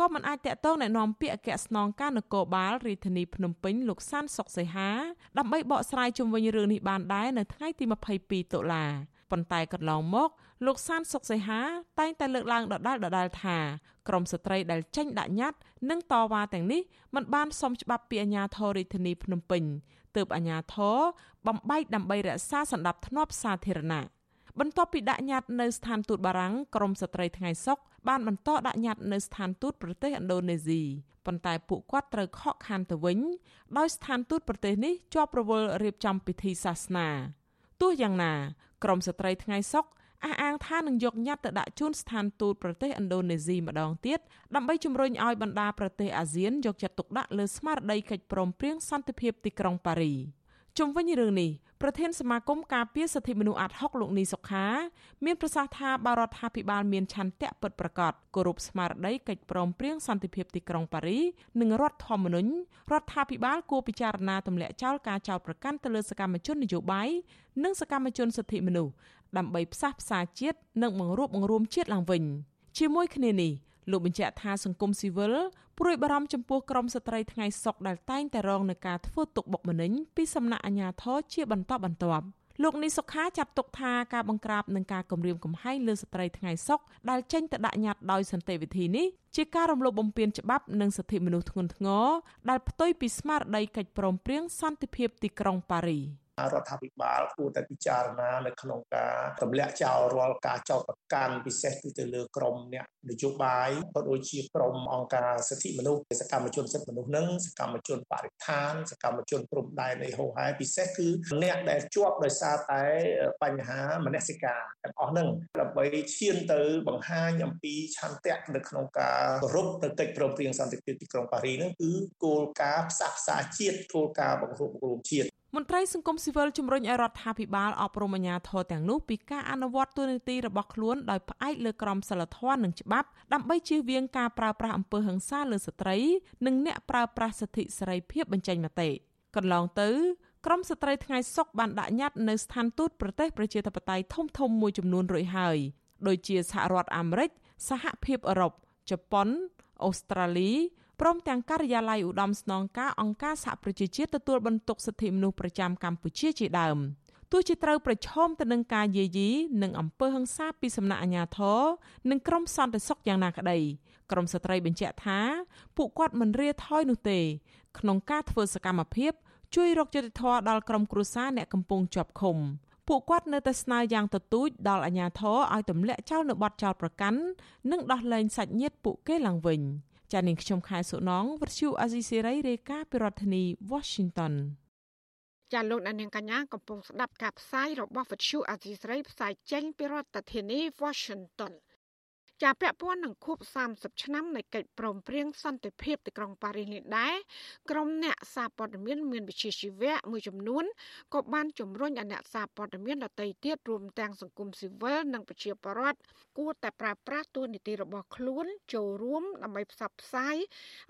ក៏មិនអាចតាក់ទងណែនាំពាក្យអគ្គស្នងការនគរបាលរាជធានីភ្នំពេញលោកសានសុកសីហាដើម្បីបកស្រាយជុំវិញរឿងនេះបានដែរនៅថ្ងៃទី22តុលាប៉ុន្តែកន្លងមកលោកសានសុកសីហាតែងតែលើកឡើងដដែលដដែលថាក្រមស្ត្រីដែលចេញដាក់ញត្តិនិងតវ៉ាទាំងនេះមិនបានសមច្បាប់ពីអាជ្ញាធររាជធានីភ្នំពេញទើបអាជ្ញាធរបំបែកដើម្បីរក្សាសន្តិភាពសាធារណៈ បន្ទាប់ពីដាក់ញត្តិនៅស្ថានទូតបារាំងក្រមស្ត្រីថ្ងៃសុកបានបន្តដាក់ញត្តិនៅស្ថានទូតប្រទេសឥណ្ឌូនេស៊ីប៉ុន្តែពួកគាត់ត្រូវខកខានទៅវិញដោយស្ថានទូតប្រទេសនេះជាប់រវល់រៀបចំពិធីសាសនាទោះយ៉ាងណា ក្រមស្ត្រីថ្ងៃសុកអះអាងថានឹងយកញត្តិទៅដាក់ជូនស្ថានទូតប្រទេសឥណ្ឌូនេស៊ីម្ដងទៀតដើម្បីជំរុញឲ្យបណ្ដាប្រទេសអាស៊ានយកចិត្តទុកដាក់លើស្មារតីកិច្ចព្រមព្រៀងសន្តិភាពទីក្រុងប៉ារីជុំវិញរឿងនេះ ប្រធានសមាគមការពារសិទ្ធិមនុស្សអាត់ហុកលោកនីសុខាមានប្រសាសន៍ថាបារដ្ឋាភិបាលមានឆន្ទៈពិតប្រាកដគោរពស្មារតីកិច្ចព្រមព្រៀងសន្តិភាពទីក្រុងប៉ារីនិងរដ្ឋធម្មនុញ្ញរដ្ឋាភិបាលគួរពិចារណាទម្លាក់ចោលការចោទប្រកាន់ទៅលើសកម្មជននយោបាយនិងសកម្មជនសិទ្ធិមនុស្សដើម្បីផ្សះផ្សាជាតិនិងបង្រួបបង្រួមជាតិឡើងវិញជាមួយគ្នានេះ លោកបញ្ជាក់ថាសង្គមស៊ីវិលព្រួយបារម្ភចំពោះក្រមស្ត្រីថ្ងៃសុកដែលតែងតែរងនឹងការធ្វើទុកបុកម្នេញពីសំណាក់អាជ្ញាធរជាបន្តបន្ទាប់លោកនីសុខាចាត់ទុកថាការបង្ក្រាបនិងការគំរាមកំហែងលើស្ត្រីថ្ងៃសុកដែលចេញទៅដាក់ញត្តិដោយសន្តិវិធីនេះជាការរំលោភបំពានច្បាប់និងសិទ្ធិមនុស្សធ្ងន់ធ្ងរដែលផ្ទុយពីស្មារតីកិច្ចព្រមព្រៀងសន្តិភាពទីក្រុងប៉ារីស រដ្ឋាភិបាលគួរតែពិចារណានៅក្នុងការទម្លាក់ចោលរាល់ការចោទប្រកាន់ពិសេសគឺទៅលើក្រមអ្នកនយោបាយក៏ដូចជាក្រមអង្គការសិទ្ធិមនុស្សសកម្មជនសិទ្ធិមនុស្សនឹងសកម្មជនបរិស្ថានសកម្មជនព្រំដែននៃហូហែពិសេសគឺអ្នកដែលជាប់ដោយសារតែបញ្ហាមនសិការទាំងអស់នឹងដើម្បីឈានទៅបង្ហាញអំពីឆន្ទៈនៅក្នុងការគោរពទៅកិច្ចព្រមព្រៀងសន្តិភាពទីក្រុងប៉ារីនឹងគឺគោលការណ៍ផ្សះផ្សាជាតិគោលការណ៍បង្រួបបង្រួមជាតិ មន្ត្រីសង្គមស៊ីវិលជំរុញឲ្យរដ្ឋាភិបាលអប់រំអាជ្ញាធរទាំងនោះពីការអនុវត្តទូនីតិរបស់ខ្លួនដោយផ្អែកលើក្រមសីលធម៌និងច្បាប់ដើម្បីជៀសវាងការប្រើប្រាស់អំពើហិង្សាលើស្ត្រី និងអ្នកប្រើប្រាស់សិទ្ធិសេរីភាពបញ្ចេញមតិកន្លងទៅក្រមស្ត្រីថ្ងៃសុកបានដាក់ញត្តិនៅស្ថានទូតប្រទេសប្រជាធិបតេយ្យធំធំមួយចំនួនរួចហើយដូចជាសហរដ្ឋអាមេរិកសហភាពអឺរ៉ុបជប៉ុនអូស្ត្រាលី ព្រមទាំងការិយាល័យឧត្តមស្នងការអង្គការសហប្រជាជាតិទទួលបន្ទុកសិទ្ធិមនុស្សប្រចាំកម្ពុជាជាដើមទោះជាត្រូវប្រឈមទៅនឹងការយាយីនិងអំពើហិង្សាពីសំណាក់អាជ្ញាធរនិងក្រមសន្តិសុខយ៉ាងណាក្តីក្រមស្ត្រីបញ្ជាក់ថាពួកគាត់មិនរាថយនោះទេ ក្នុងការធ្វើសកម្មភាពជួយរកយុត្តិធម៌ដល់ក្រុមគ្រួសារអ្នកកំពុងជាប់ឃុំពួកគាត់នៅតែស្នើយ៉ាងទទូចដល់អាជ្ញាធរឲ្យទម្លាក់ចោលនៅបទចោលប្រកាន់និងដោះលែងសាច់ញាតិពួកគេឡើងវិញ ចានាងខ្ញុំខែសុណងវັດឈូអាស៊ីសេរីរាយការណ៍ពីរដ្ឋធានី Washington ចាលោកនាងកញ្ញាកំពុងស្ដាប់ការផ្សាយរបស់វិទ្យុអាស៊ីសេរីផ្សាយចេញពីរដ្ឋធានី Washington ចាពាក់ព័ន្ធនឹងខួប30ឆ្នាំនៃកិច្ចព្រមព្រៀងសន្តិភាពទីក្រុងប៉ារីសនេះដែរក្រុមអ្នកសារព័ត៌មានមានវិជ្ជាជីវៈមួយចំនួនក៏បានជំរុញឲ្យអ្នកសារព័ត៌មានដទៃទៀតរួមទាំងសង្គមស៊ីវិលនិងប្រជាពលរដ្ឋគួរតែប្រើប្រាស់ទូនីតិរបស់ខ្លួន ចូលរួមដើម្បីផ្សព្វផ្សាយ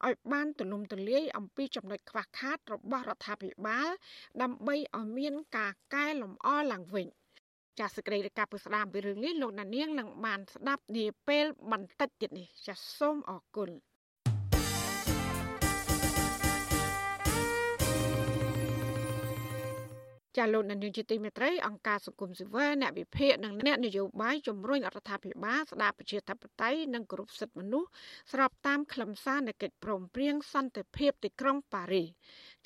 ឲ្យបានទូលំទូលាយអំពីចំណុចខ្វះខាតរបស់រដ្ឋាភិបាល ដើម្បីឲ្យមានការកែលម្អឡើងវិញ។ ចាសសេចក្តីរាយការណ៍ពីស្ដាមពីរឿងនេះលោកណានៀងនឹងបានស្ដាប់នាពេលបន្តិចទៀតនេះចាសសូមអរគុណ ចាលោកនាយកជាទីមេត្រីអង្គការសង្គមស៊ីវិលអ្នកវិភាគនិងអ្នកនយោបាយជំរុញរដ្ឋាភិបាលស្ដារប្រជាធិបតេយ្យនិងគោរពសិទ្ធិមនុស្សស្របតាមខ្លឹមសារនៃកិច្ចព្រមព្រៀងសន្តិភាពទីក្រុងប៉ារីស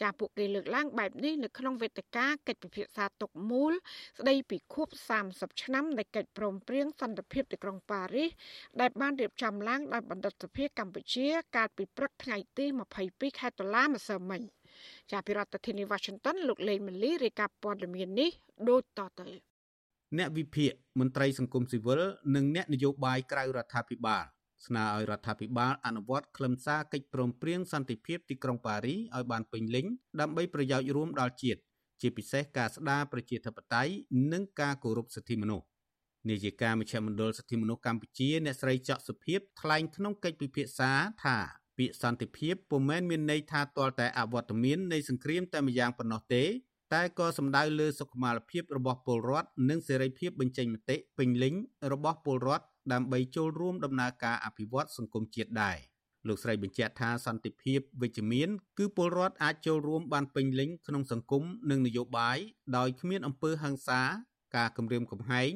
ចាពួកគេលើកឡើងបែបនេះនៅក្នុងវេទិកាកិច្ចពិភាក្សាទុកមូល ស្ដីពីខួប30ឆ្នាំនៃកិច្ចព្រមព្រៀងសន្តិភាពទីក្រុងប៉ារីសដែលបានរៀបចំឡើងដោយបណ្ឌិតសភាកម្ពុជា កាលពីព្រឹកថ្ងៃទី22ខែតុលាម្សិលមិញ ចាពីរដ្ឋធានី Washington លោកលេងម៉ាលីរាយការណ៍ព័ត៌មាននេះដូចតទៅអ្នកវិភាគមន្ត្រីសង្គមស៊ីវិលនិងអ្នកនយោបាយក្រៅរដ្ឋាភិបាលស្នើឲ្យរដ្ឋាភិបាលអនុវត្តខ្លឹមសារកិច្ចព្រមព្រៀងសន្តិភាពទីក្រុងប៉ារីឲ្យបានពេញលេញដើម្បីប្រយោជន៍រួមដល់ជាតិជាពិសេសការស្ដារប្រជាធិបតេយ្យនិងការគោរពសិទ្ធិមនុស្សនាយិកាមជ្ឈមណ្ឌលសិទ្ធិមនុស្សកម្ពុជាអ្នកស្រីច័កសុភីបថ្លែងក្នុងកិច្ចពិភាក្សាថា ពាក្យសន្តិភាពពុំមែនមានន័យថាទាល់តែអវត្តមាននៃសង្គ្រាមតែម្យ៉ាងប៉ុណ្ណោះទេ តែក៏សំដៅលើសុខុមាលភាពរបស់ពលរដ្ឋនិងសេរីភាពបញ្ចេញមតិពេញលេញរបស់ពលរដ្ឋដើម្បីចូលរួមដំណើរការអភិវឌ្ឍសង្គមជាតិដែរលោកស្រីបញ្ជាក់ថាសន្តិភាពវិជ្ជមាន គឺពលរដ្ឋអាចចូលរួមបានពេញលេញក្នុងសង្គមនិងនយោបាយដោយគ្មានអំពើហិង្សា ការគំរាមកំហែង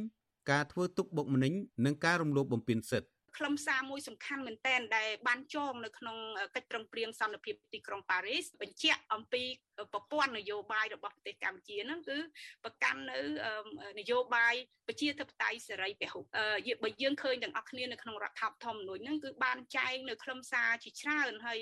ការធ្វើទុកបុកម្នេញនិងការរំលោភបំពានសិទ្ធិ ខ្លឹមសារមួយសំខាន់មែនទែនដែលបានចងនៅក្នុងកិច្ចប្រឹងប្រែងសន្តិភាពទីក្រុងប៉ារីសបញ្ជាក់អំពីប្រព័ន្ធនយោបាយរបស់ប្រទេសកម្ពុជាហ្នឹងគឺប្រកាន់នៅនយោបាយប្រជាធិបតេយ្យសេរីពហុបើយើងឃើញទាំងអស់គ្នានៅក្នុងរដ្ឋធម្មនុញ្ញហ្នឹងគឺបានចែងនៅខ្លឹមសារជាច្រើនហើយ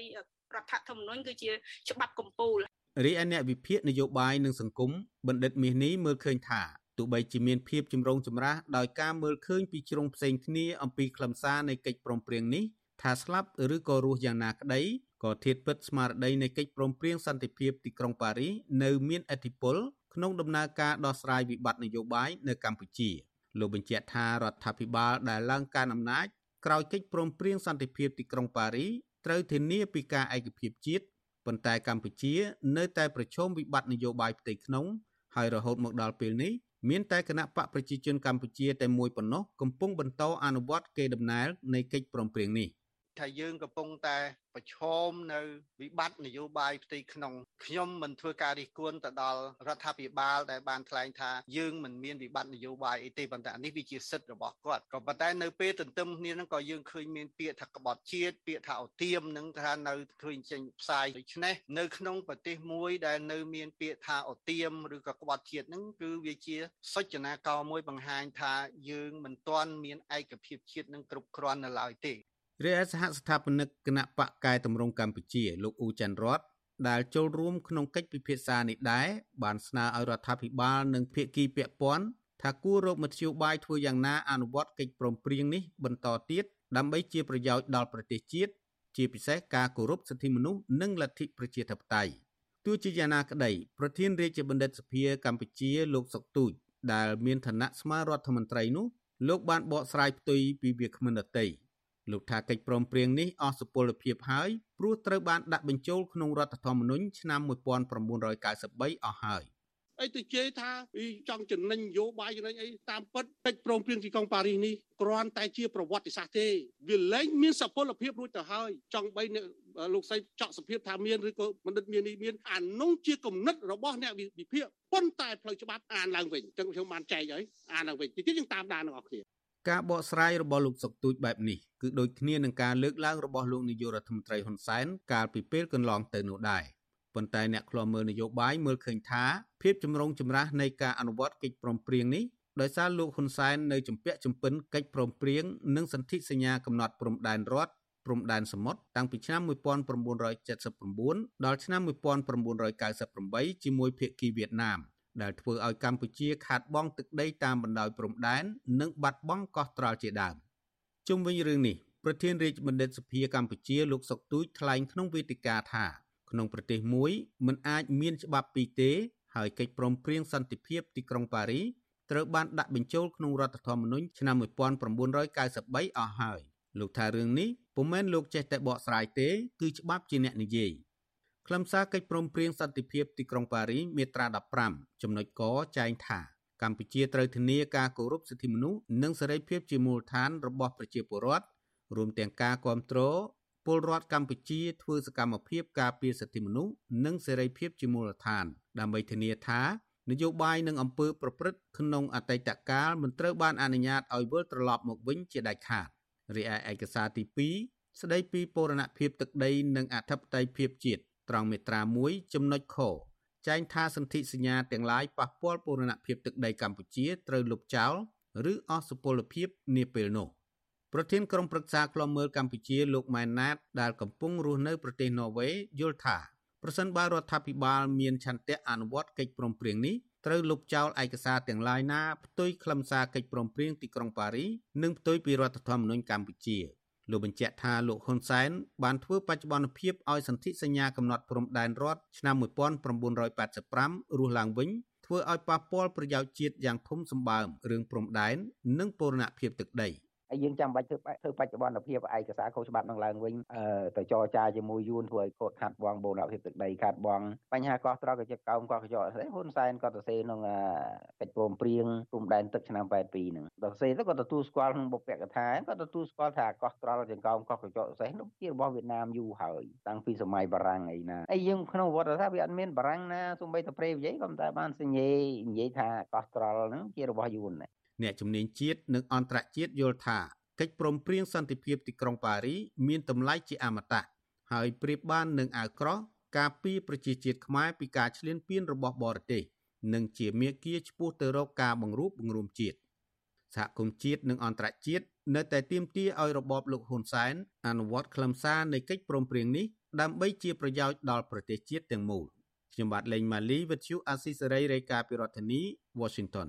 រដ្ឋធម្មនុញ្ញគឺជាច្បាប់កម្ពុជារីឯអ្នកវិភាគនយោបាយនិងសង្គមបណ្ឌិតមាសនេះមើលឃើញថា ទោះបីជាមានភាពចម្រូងចម្រាសដោយការមើលឃើញពីជ្រុងផ្សេងគ្នាអំពីខ្លឹមសារនៃកិច្ចព្រមព្រៀងនេះថាស្លាប់ឬក៏រស់យ៉ាងណាក្តីក៏ធៀបពិតស្មារតីនៃកិច្ចព្រមព្រៀងសន្តិភាពទីក្រុងប៉ារីសនៅមានឥទ្ធិពលក្នុងដំណើរការដោះស្រាយវិបត្តិនយោបាយនៅកម្ពុជាលោកបញ្ជាក់ថារដ្ឋាភិបាលដែលឡើងកាន់អំណាចក្រោយកិច្ចព្រមព្រៀងសន្តិភាពទីក្រុងប៉ារីសត្រូវធានាពីការឯកភាពជាតិប៉ុន្តែកម្ពុជានៅតែប្រឈមវិបត្តិនយោបាយផ្ទៃក្នុងហើយរហូតមកដល់ពេលនេះ មានតែគណៈបកប្រជាជនកម្ពុជាតែមួយប៉ុណ្ណោះកំពុងបន្តអនុវត្តកេរដំណែលនៃកិច្ចព្រមព្រៀងនេះ ថាយើងកំពុងតែប្រឈមនៅវិបត្តិនយោបាយផ្ទៃក្នុងខ្ញុំមិនធ្វើការរិះគន់ទៅដល់រដ្ឋាភិបាលដែលបានថ្លែងថាយើងមិនមានវិបត្តិនយោបាយអីទេប៉ុន្តែនេះវាជាសិទ្ធិរបស់គាត់ក៏ប៉ុន្តែនៅពេលទន្ទឹមគ្នានឹងក៏យើងឃើញមានពាក្យថាក្បត់ជាតិពាក្យថាអទៀមនឹងថានៅឃើញចេញផ្សាយដូច្នេះនៅក្នុងប្រទេសមួយដែលនៅមានពាក្យថាអទៀមឬក៏ក្បត់ជាតិនឹងគឺវាជាសុចនាករមួយបង្ហាញថាយើងមិនទាន់មានឯកភាពជាតិនឹងគ្រប់គ្រាន់នៅឡើយទេ រាយសហស្ថាបនិកគណៈបកកែតម្រង់កម្ពុជា លោកអ៊ូច័ន្ទរតដែលចូលរួមក្នុងកិច្ចពិភាក្សានេះដែរបានស្នើឲ្យរដ្ឋាភិបាលនិងភាគីពាក់ព័ន្ធថាគួររកមធ្យោបាយធ្វើយ៉ាងណាអនុវត្តកិច្ចព្រមព្រៀងនេះបន្តទៀតដើម្បីជាប្រយោជន៍ដល់ប្រទេសជាតិជាពិសេសការគោរពសិទ្ធិមនុស្សនិងលទ្ធិប្រជាធិបតេយ្យទោះជាយ៉ាងណាក្តីប្រធានរាជបណ្ឌិតសភាកម្ពុជាលោកសុកទូចដែលមានឋានៈស្មើរដ្ឋមន្ត្រីនោះលោកបានបកស្រាយផ្ទុយពីវាគ្មិនដតី លោកថាកិច្ចព្រមព្រៀងនេះអស់សុពលភាពហើយព្រោះត្រូវបានដាក់បញ្ចូលក្នុងរដ្ឋធម្មនុញ្ញឆ្នាំ1993អស់ហើយអីទៅជេរថាចង់ចំណេញនយោបាយចំណេញអីតាមពិតកិច្ចព្រមព្រៀងទីក្រុងប៉ារីសនេះគ្រាន់តែជាប្រវត្តិសាស្ត្រទេវាលែងមានសុពលភាពរួចទៅហើយចង់បីលោកស្រីចောက်សភាពថាមានឬក៏បណ្ឌិតមាននេះមានអានោះជាគំនិតរបស់អ្នកវិភាគប៉ុន្តែផ្លូវច្បាប់អានឡើងវិញចឹងខ្ញុំបានចែកហើយអានឡើងវិញទីទៀតយើងតាមដានទាំងអស់គ្នា ការបកស្រាយរបស់លោកសុកទូចបែបនេះគឺដូចគ្នានឹងការលើកឡើងរបស់លោកនាយករដ្ឋមន្ត្រីហ៊ុនសែនកាលពីពេលកន្លងទៅនោះដែរប៉ុន្តែអ្នកខ្លាំមើលនយោបាយមើលឃើញថាភាពចម្រូងចម្រាសនៃការអនុវត្តកិច្ចព្រមព្រៀងនេះដោយសារលោកហ៊ុនសែននៅជំពាក់ជំពិនកិច្ចព្រមព្រៀងនិងសន្ធិសញ្ញាកំណត់ព្រំដែនរដ្ឋព្រំដែនសមុទ្រតាំងពីឆ្នាំ1979ដល់ឆ្នាំ1998ជាមួយភាគីវៀតណាម ដែលធ្វើឲ្យកម្ពុជាខាតបង់ទឹកដីតាមបណ្ដោយព្រំដែននិងបាត់បង់កោះត្រល់ជាដើមជុំវិញរឿងនេះប្រធានរាជបណ្ឌិតសភាកម្ពុជាលោកសុកទូចថ្លែងក្នុងវេទិកាថា ក្នុងប្រទេសមួយមិនអាចមានច្បាប់ពីរទេហើយកិច្ចព្រមព្រៀងសន្តិភាពទីក្រុងប៉ារីត្រូវបានដាក់បញ្ចូលក្នុងរដ្ឋធម្មនុញ្ញឆ្នាំ1993អស់ហើយលោកថារឿងនេះពុំមែនលោកចេះតែបកស្រាយទេ គឺច្បាប់ជាអ្នកនិយាយ ខ្លឹមសារកិច្ចព្រមព្រៀងសន្តិភាពទីក្រុងប៉ារីមាត្រា15ចំណុចកចែងថាកម្ពុជាត្រូវធានាការគោរពសិទ្ធិមនុស្សនិងសេរីភាពជាមូលដ្ឋានរបស់ប្រជាពលរដ្ឋរួមទាំងការគ្រប់គ្រងពលរដ្ឋកម្ពុជាធ្វើសកម្មភាពការពារសិទ្ធិមនុស្សនិងសេរីភាពជាមូលដ្ឋាន ដើម្បីធានាថា នយោបាយនិងអំពើប្រព្រឹត្តក្នុងអតីតកាលមិនត្រូវបានអនុញ្ញាតឲ្យវិលត្រឡប់មកវិញជាដាច់ខាតរីឯឯកសារទី2ស្ដីពីពរណភាពទឹកដីនិងអធិបតេយ្យភាពជាតិ ត្រង់មាត្រា1ចំណុចខចែងថាសន្ធិសញ្ញាទាំងឡាយប៉ះពាល់ពរណភាពទឹកដីកម្ពុជាត្រូវលុបចោលឬអស់សុពលភាពនាពេលនោះប្រធានក្រុមប្រឹក្សាឃ្លាំមើលកម្ពុជាលោកម៉ែនណាតដែលកំពុងរស់នៅប្រទេសន័រវេយល់ថាប្រសិនបើរដ្ឋាភិបាលមានឆន្ទៈអនុវត្តកិច្ចព្រមព្រៀងនេះត្រូវលុបចោលឯកសារទាំងឡាយណាផ្ទុយខ្លឹមសារកិច្ចព្រមព្រៀងទីក្រុងប៉ារីនិងផ្ទុយពីរដ្ឋធម្មនុញ្ញកម្ពុជា លោកបញ្ជាក់ថាលោកហ៊ុនសែនបានធ្វើបច្ចុប្បន្នភាពឲ្យសន្ធិសញ្ញាកំណត់ព្រំដែនរដ្ឋឆ្នាំ1985រស់ឡើងវិញធ្វើឲ្យប៉ះពាល់ប្រយោជន៍ជាតិយ៉ាងធំសម្បើមរឿងព្រំដែននិងពរណភាពទឹកដី។ ហើយយើងចាំបាច់ធ្វើធ្វើបច្ចុប្បន្នភាពឯកសារខុសច្បាប់នឹងឡើងវិញទៅចរចាជាមួយយួនធ្វើឲ្យគាត់ខាត់បងបូរណភាពទឹកដីខាត់បងបញ្ហាកោះត្រល់កញ្ចក់កោមកោះកញ្ចក់ស្អីហ៊ុនសែនគាត់ទៅសេក្នុងកិច្ចព្រមព្រៀងព្រំដែនទឹកឆ្នាំ82ហ្នឹងដល់សេទៅគាត់ទទួលស្គាល់ក្នុងបុព្វកថាគាត់ទទួលស្គាល់ថាកោះត្រល់កញ្ចក់កោមកោះកញ្ចក់ស្អីនោះជារបស់វៀតណាមយូរហើយតាំងពីសម័យបារាំងអីណាហើយយើងក្នុងវត្តថាវាអត់មានបារាំងណាសូម្បីតែព្រៃវិជ័យក៏តែបានសញ្ញេនិយាយថាកោះត្រល់ហ្នឹងជារបស់យួនដែរ អ្នកជំនាញជាតិនិងអន្តរជាតិយល់ថាកិច្ចព្រមព្រៀងសន្តិភាពទីក្រុងប៉ារីមានតម្លៃជាអមតៈហើយប្រៀបបាននឹងអាវក្រោះការពារប្រជាជាតិខ្មែរពីការឈ្លានពានរបស់បរទេសនិងជាមាគ៌ាឆ្ពោះទៅរកការបង្រួបបង្រួមជាតិសហគមន៍ជាតិនិងអន្តរជាតិនៅតែទាមទារឲ្យរបបលោកហ៊ុនសែនអនុវត្តខ្លឹមសារនៃកិច្ចព្រមព្រៀងនេះដើម្បីជាប្រយោជន៍ដល់ប្រទេសជាតិទាំងមូលខ្ញុំបាទលេងម៉ាលីវិទ្យុអាស៊ីសេរីរាយការណ៍ពីរដ្ឋធានី Washington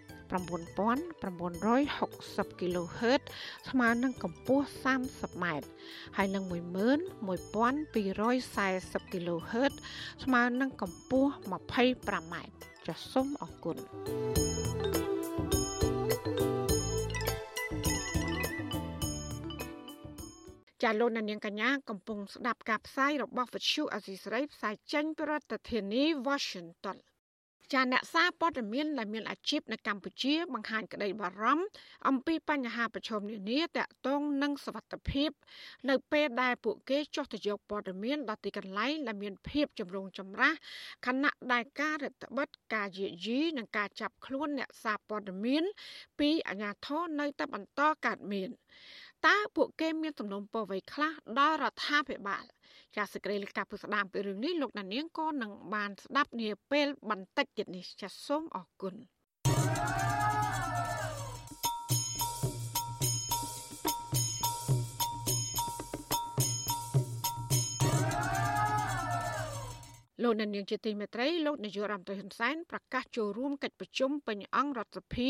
9960 kHz ស្មើនឹងកម្ពស់ 30ម៉ែត្រហើយនឹង11240 kHz ស្មើនឹងកម្ពស់ 25ម៉ែត្រចាសសូមអរគុណចាលោកនាងកញ្ញាកំពុងស្ដាប់ការផ្សាយរបស់វិទ្យុអសីស្រីផ្សាយចេញពីរដ្ឋធានី Washington ចាអ្នកសារព័ត៌មានដែលមានអាជីពនៅកម្ពុជាបង្ហាញក្តីបារម្ភអំពីបញ្ហាប្រឈមនានាទាក់ទងនឹងសវត្ថភាព នៅពេលដែលពួកគេចុះទៅយកព័ត៌មានដល់ទីកន្លែងដែលមានភាពចម្រូងចម្រាសខណៈដែលការរដ្ឋបិទការយាយីនិងការចាប់ខ្លួនអ្នកសារព័ត៌មាន ពីអាជ្ញាធរនៅតែបន្តកើតមាន តើពួកគេមានសំណុំពរអ្វីខ្លះដល់រដ្ឋាភិបាលចាសសេចក្តីលេខាពុស្ដាមពីរឿងនេះលោកណានៀងក៏នឹងបានស្ដាប់នាពេលបន្តិចទៀតនេះចាសសូមអរគុណ លោកនាយកជាទីមេត្រីលោកនាយករដ្ឋមន្ត្រីហ៊ុនសែនប្រកាសចូលរួមកិច្ចប្រជុំពេញអង្គរដ្ឋសភា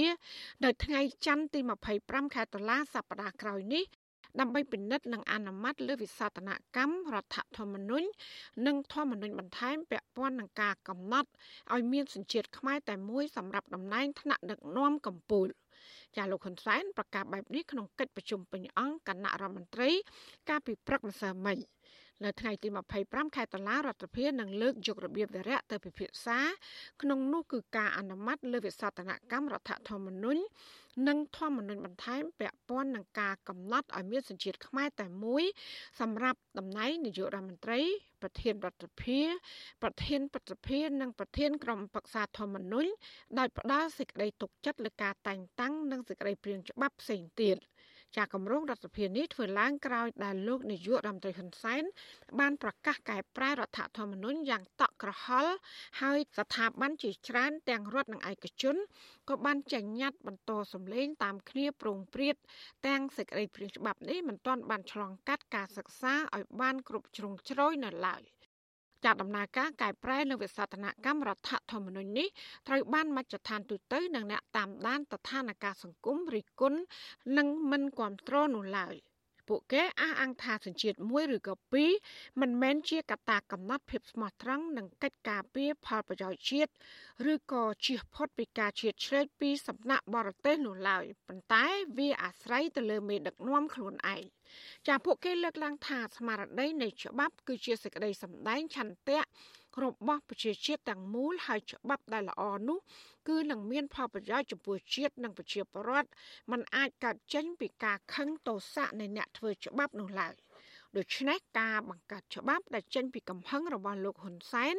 នៅថ្ងៃច័ន្ទទី25ខែតុលាសប្តាហ៍ក្រោយនេះដើម្បីពិនិត្យនិងអនុម័តលើវិសោធនកម្មរដ្ឋធម្មនុញ្ញនិងធម្មនុញ្ញបន្ថែមពាក់ព័ន្ធនឹងការកំណត់ឲ្យមានសញ្ជាតិខ្មែរតែមួយសម្រាប់តំណែងថ្នាក់ដឹកនាំកម្ពុជាចាលោកហ៊ុនសែនប្រកាសបែបនេះក្នុងកិច្ចប្រជុំពេញអង្គគណៈរដ្ឋមន្ត្រី កាលពីព្រឹកម្សិលមិញ នៅថ្ងៃទី25ខែតុលារដ្ឋាភិបាលនឹងលើកយករបៀបវារៈទៅពិភាក្សា ក្នុងនោះគឺការអនុម័តលើវិសោធនកម្មរដ្ឋធម្មនុញ្ញនិងធម្មនុញ្ញបន្ថែមពាក់ព័ន្ធនឹងការកំណត់ឲ្យមានសញ្ជាតិខ្មែរតែមួយសម្រាប់តំណែងនាយករដ្ឋមន្ត្រី ប្រធានរដ្ឋាភិបាលប្រធានប្រតិភិនិងប្រធានក្រុមប្រឹក្សាធម្មនុញ្ញដោយផ្ដល់សេចក្តីទុកចិត្តលើការតែងតាំងនិងសេចក្តីព្រាងច្បាប់ផ្សេងទៀត។ ចាគម្រោងរដ្ឋាភិបាលនេះធ្វើឡើងក្រោយដែលលោកនាយករដ្ឋមន្ត្រីហ៊ុនសែនបានប្រកាសកែប្រែរដ្ឋធម្មនុញ្ញយ៉ាងតក់ក្រហល់ហើយស្ថាប័នជាច្រើនទាំងរដ្ឋនិងឯកជនក៏បានចេញញត្តិបន្តសម្លេងតាមគ្នាប្រងព្រាតទាំងសេចក្តីព្រាងច្បាប់នេះមិនទាន់បានឆ្លងកាត់ការសិក្សាឲ្យបានគ្រប់ជ្រុងជ្រោយនៅឡើយ។ ចាត់ដំណើរការកែប្រែនៅវិសោធនកម្មរដ្ឋធម្មនុញ្ញនេះត្រូវបានមជ្ឈដ្ឋានទូតនិងអ្នកតាមដានស្ថានភាពសង្គមរិះគន់និងមិនគ្រប់គ្រងនោះឡើយ។ ពួកគេអះអាងថាសញ្ជាតិមួយឬក៏ពីរមិនមែនជាកត្តាកំណត់ភាពស្មោះត្រង់និងកិច្ចការពារផលប្រយោជន៍ជាតិឬក៏ជៀសផុតពីការឈៀតឆ្លេតពីសំណាក់បរទេសនោះឡើយប៉ុន្តែវាអាស្រ័យទៅលើមេដឹកនាំខ្លួនឯងចាពួកគេលើកឡើងថាស្មារតីនៃច្បាប់គឺជាសេចក្តីសម្ដែងឆន្ទៈ របស់ប្រជាជាតិទាំងមូលហើយច្បាប់ដែលល្អនោះគឺនឹងមានផលប្រយោជន៍ចំពោះជាតិនិងប្រជាពលរដ្ឋมันអាចកើតចេញពីការខឹងទោសៈនៃអ្នកធ្វើច្បាប់នោះឡើយដូច្នេះការបង្កើតច្បាប់ដែលចេញពីកំហឹងរបស់លោកហ៊ុនសែន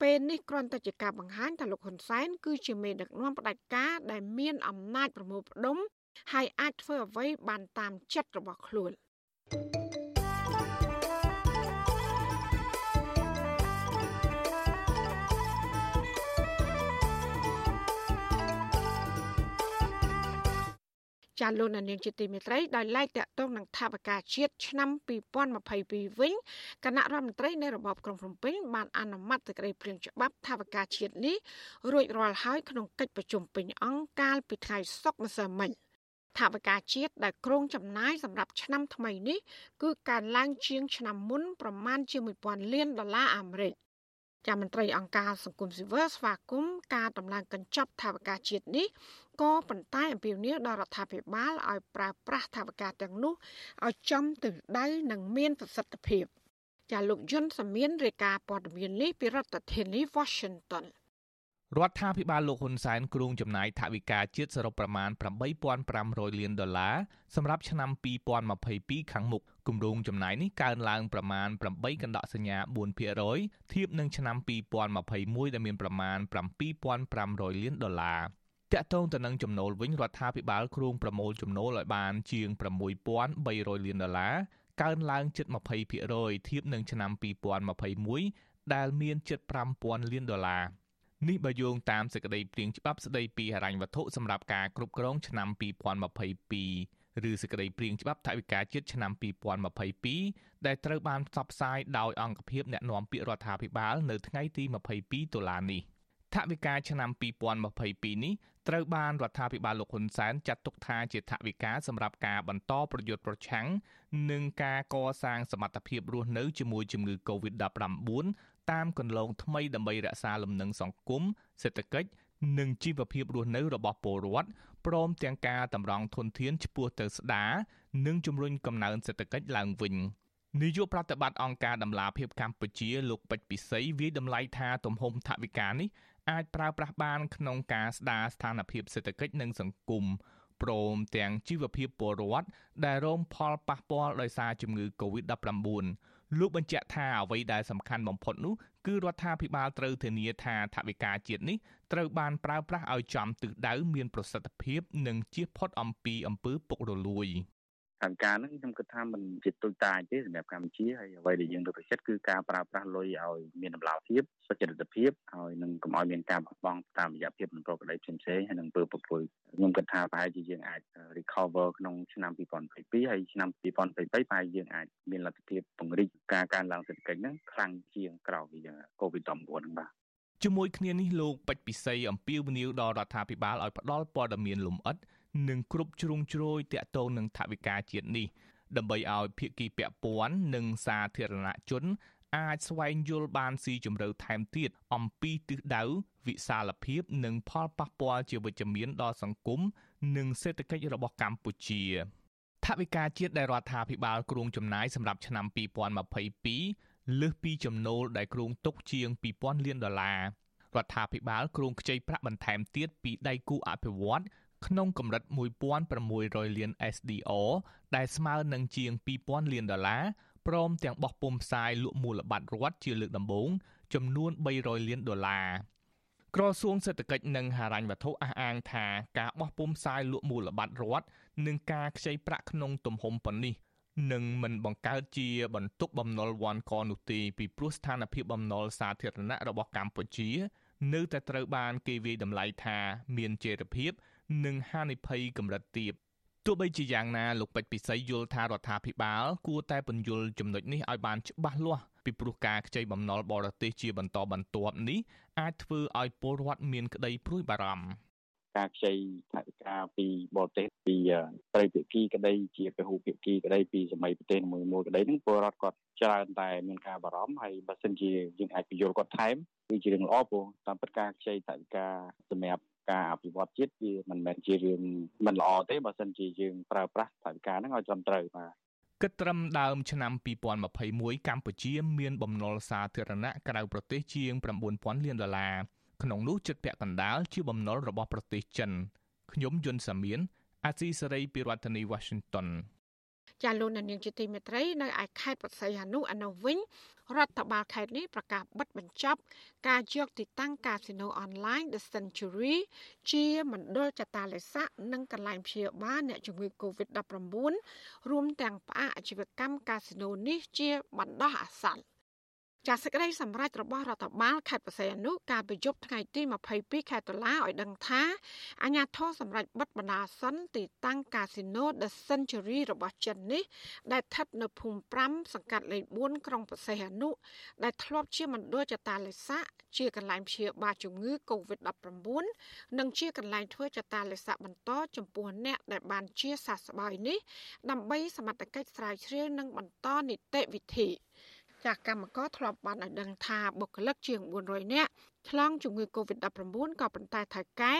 ពេលនេះគ្រាន់តែជាការបង្ហាញថាលោកហ៊ុនសែនគឺជាមេដឹកនាំផ្ដាច់ការដែលមានអំណាចប្រមូលផ្ដុំហើយអាចធ្វើអ្វីបានតាមចិត្តរបស់ខ្លួន thank you ចាលោកនាងជាទីមេត្រីដោយឡែកតាក់ទងនឹងថាវការជាតិឆ្នាំ2022វិញគណៈរដ្ឋមន្ត្រីនៃរបបក្រុងភ្នំពេញបានអនុម័តសេចក្តីព្រាងច្បាប់ថាវការជាតិនេះរួចរាល់ហើយក្នុងកិច្ចប្រជុំពេញអង្គកាលពីថ្ងៃសុក្រម្សិលមិញថាវការជាតិដែលក្រុងចំណាយសម្រាប់ឆ្នាំថ្មីនេះគឺកើនឡើងជាងឆ្នាំមុនប្រមាណជា1000លានដុល្លារអាមេរិក ចាំមន្ត្រីអង្គការសង្គមស៊ីវិលស្វាគមន៍ការដំឡើងកញ្ចប់ថាវការជាតិនេះក៏ប៉ុន្តែអំពាវនាវដល់រដ្ឋាភិបាលឲ្យប្រើប្រាស់ថាវការទាំងនោះឲ្យចំទិដៅនិងមានប្រសិទ្ធភាពចាលោកយុនសមៀនរាយការណ៍ព័ត៌មាននេះពីរដ្ឋធានី Washington រដ្ឋាភិបាលលោកហ៊ុនសែនគ្រោងចំណាយថវិកាជាតិសរុបប្រមាណ8500លានដុល្លារសម្រាប់ឆ្នាំ2022ខាងមុខគម្រោងចំណាយនេះកើនឡើងប្រមាណ8កណ្ដកសញ្ញា4%ធៀបនឹងឆ្នាំ2021ដែលមានប្រមាណ7500លានដុល្លារតាក់ទងទៅនឹងចំណូលវិញរដ្ឋាភិបាលគ្រោងប្រមូលចំណូលឲ្យបានជាង6300លានដុល្លារកើនឡើងជិត20%ធៀបនឹងឆ្នាំ2021ដែលមានជិត5000លានដុល្លារ នេះបើយោងតាមសេចក្តីព្រាងច្បាប់ស្តីពីហិរញ្ញវត្ថុសម្រាប់ការគ្រប់គ្រងឆ្នាំ2022ឬសេចក្តីព្រាងច្បាប់ថវិកាជាតិឆ្នាំ2022ដែលត្រូវបានផ្សព្វផ្សាយដោយអង្គភាពអ្នកណែនាំពាក្យរដ្ឋាភិបាលនៅថ្ងៃទី22តុលានេះថវិកាឆ្នាំ2022នេះត្រូវបានរដ្ឋាភិបាលលោកហ៊ុនសែនចាត់ទុកថាជាថវិកាសម្រាប់ការបន្តប្រយុទ្ធប្រឆាំងនឹងការកសាងសមត្ថភាពរស់នៅជាមួយជំងឺ Covid-19 តាមគន្លងថ្មីដើម្បីរក្សាលំនឹងសង្គមសេដ្ឋកិច្ចនិងជីវភាពរស់នៅរបស់ពលរដ្ឋព្រមទាំងការតម្រង់ធនធានឆ្ពោះទៅស្ដារនិងជំរុញកំណើនសេដ្ឋកិច្ចឡើងវិញនាយកប្រតិបត្តិអង្គការដំឡាភិបកម្ពុជាលោកពេជ្រពិសីវាយតម្លៃថាទំហំថវិកានេះអាចប្រើប្រាស់បានក្នុងការស្ដារស្ថានភាពសេដ្ឋកិច្ចនិងសង្គមព្រមទាំងជីវភាពពលរដ្ឋដែលរងផលប៉ះពាល់ដោយសារជំងឺ Covid-19 លោកបញ្ជាក់ថាអ្វីដែលសំខាន់បំផុតនោះគឺរដ្ឋាភិបាលត្រូវធានាថាថវិកាជាតិនេះត្រូវបានប្រើប្រាស់ឲ្យចំទិសដៅមានប្រសិទ្ធភាព និងជៀសផុតអំពីអំពើពុករលួយ។ ខាងការហ្នឹងខ្ញុំគិតថាมันជាទុយតាចទេសម្រាប់កម្ពុជាហើយអ្វីដែលយើងលើកទឹកចិត្តគឺការប្រើប្រាស់លុយឲ្យមានតម្លាភាពសុចរិតភាពហើយនឹងកុំឲ្យមានការបោះបង់តាមរយៈភាពមិនប្រក្រតីផ្សេងៗហើយនឹងពើពុពុយខ្ញុំគិតថាប្រហែលជាយើងអាច recover ក្នុងឆ្នាំ2022ហើយឆ្នាំ2023ប្រហែលយើងអាចមានលទ្ធភាពពង្រីកការកើនឡើងសេដ្ឋកិច្ចហ្នឹងខ្លាំងជាងក្រោយពី COVID-19 ហ្នឹងបាទជាមួយគ្នានេះលោកពេជ្រពិសីអំពាវនាវដល់រដ្ឋាភិបាលឲ្យផ្ដល់ព័ត៌មានលម្អិត និងគ្រប់ជ្រុងជ្រោយតាក់ទងនឹងថវិកាជាតិនេះដើម្បីឲ្យភាគីពាក់ព័ន្ធនិងសាធារណជន អាចស្វែងយល់បានស៊ីជម្រៅថែមទៀតអំពីទិសដៅវិសាលភាព និងផលប៉ះពាល់ជាវិជ្ជមានដល់សង្គមនិងសេដ្ឋកិច្ចរបស់កម្ពុជាថវិកាជាតិដែលរដ្ឋាភិបាលគ្រោងចំណាយសម្រាប់ឆ្នាំ2022លើសពីចំណូលដែលគ្រោងទុកជាង2000លានដុល្លាររដ្ឋាភិបាលគ្រោងខ្ចីប្រាក់បន្ថែមទៀតពីដៃគូអភិវឌ្ឍ ក្នុងកម្រិត1600លាន SDR ដែលស្មើនឹងជាង2000លានដុល្លារព្រមទាំងបោះពុម្ពផ្សាយលក់មូលបត្ររដ្ឋជាលើកដំបូងចំនួន300លានដុល្លារក្រសួងសេដ្ឋកិច្ចនិងហិរញ្ញវត្ថុអះអាងថាការបោះពុម្ពផ្សាយលក់មូលបត្ររដ្ឋនិងការខ្ចីប្រាក់ក្នុងទំហំប៉ុណ្នេះនឹងមិនបង្កើតជាបន្ទុកបំណុលវ៉ាន់កនោះទេពីព្រោះស្ថានភាពបំណុលសាធារណៈរបស់កម្ពុជា នៅតែត្រូវបានគេវាយតម្លៃថាមានចីរភាព និងហានិភ័យកម្រិតទាបទោះបីជាយ៉ាងណាលោកពេជ្រពិសីយល់ថារដ្ឋាភិបាល គួរតែពន្យល់ចំណុចនេះឲ្យបានច្បាស់លាស់ពីព្រោះការខ្ចីបំណុលបរទេសជាបន្តបន្ទាប់នេះអាចធ្វើឲ្យពលរដ្ឋមានក្តីព្រួយបារម្ភការខ្ចីថវិកាពីបរទេសពីត្រីភាគីក្តីជាពហុភាគីក្តីពីសម័យប្រទេសមួយមួយក្តីហ្នឹងពលរដ្ឋគាត់ច្រើនតែមានការបារម្ភហើយបើសិនជាយើងអាចពយល់គាត់ថែមគឺជារឿងល្អព្រោះតាមពិតការខ្ចីថវិកាសម្រាប់ ការអភិវឌ្ឍជាតិវាមិនមែនជារឿងមិនល្អទេបើសិនជាយើងប្រើប្រាស់ថវិកាហ្នឹងឲ្យត្រឹមត្រូវបាទគិតត្រឹមដើមឆ្នាំ2021កម្ពុជាមានបំណុលសាធារណៈក្រៅប្រទេសជាង9000លានដុល្លារក្នុងនោះជិតពាក់កណ្ដាលជាបំណុលរបស់ប្រទេសចិនខ្ញុំយុនសាមៀនអាស៊ីសេរីពីរដ្ឋធានី Washington ចាលោកនាងជាទីមេត្រីនៅឯខេត្តបរសៃហនុអនុវិញរដ្ឋបាលខេត្តនេះប្រកាសបិទបញ្ចប់ការយកទីតាំងកាស៊ីណូអនឡាញ The Century ជាមណ្ឌលចតាឡេស័កនិងកន្លែងព្យាបាលអ្នកជំងឺ Covid-19 រួមទាំងផ្អាកអាជីវកម្មកាស៊ីណូនេះជាបណ្ដោះអាសន្ន ចាសសេចក្តីសម្រេចរបស់រដ្ឋបាលខេត្តបរសៃអនុកាលពីយប់ថ្ងៃទី22ខែតុលាឲ្យដឹងថាអាជ្ញាធរសម្រេចបិទបណ្ដាសិនទីតាំងកាស៊ីណូ The Century របស់ចិននេះដែលស្ថិតនៅភូមិ5សង្កាត់លេខ4ក្រុងបរសៃអនុដែលធ្លាប់ជាមណ្ឌលចតាឡេស័កជាកន្លែងព្យាបាលជំងឺ Covid-19 និងជាកន្លែងធ្វើចតាឡេស័កបន្តចំពោះអ្នកដែលបានជាសះស្បើយនេះដើម្បីសមត្ថកិច្ចស្រាវជ្រាវនិងបន្តនីតិវិធី ចាស់កម្មករធ្លាប់បានឲ្យដឹងថាបុគ្គលិកជាង400នាក់ឆ្លងជំងឺ Covid-19 ក៏ប៉ុន្តែថៅកែ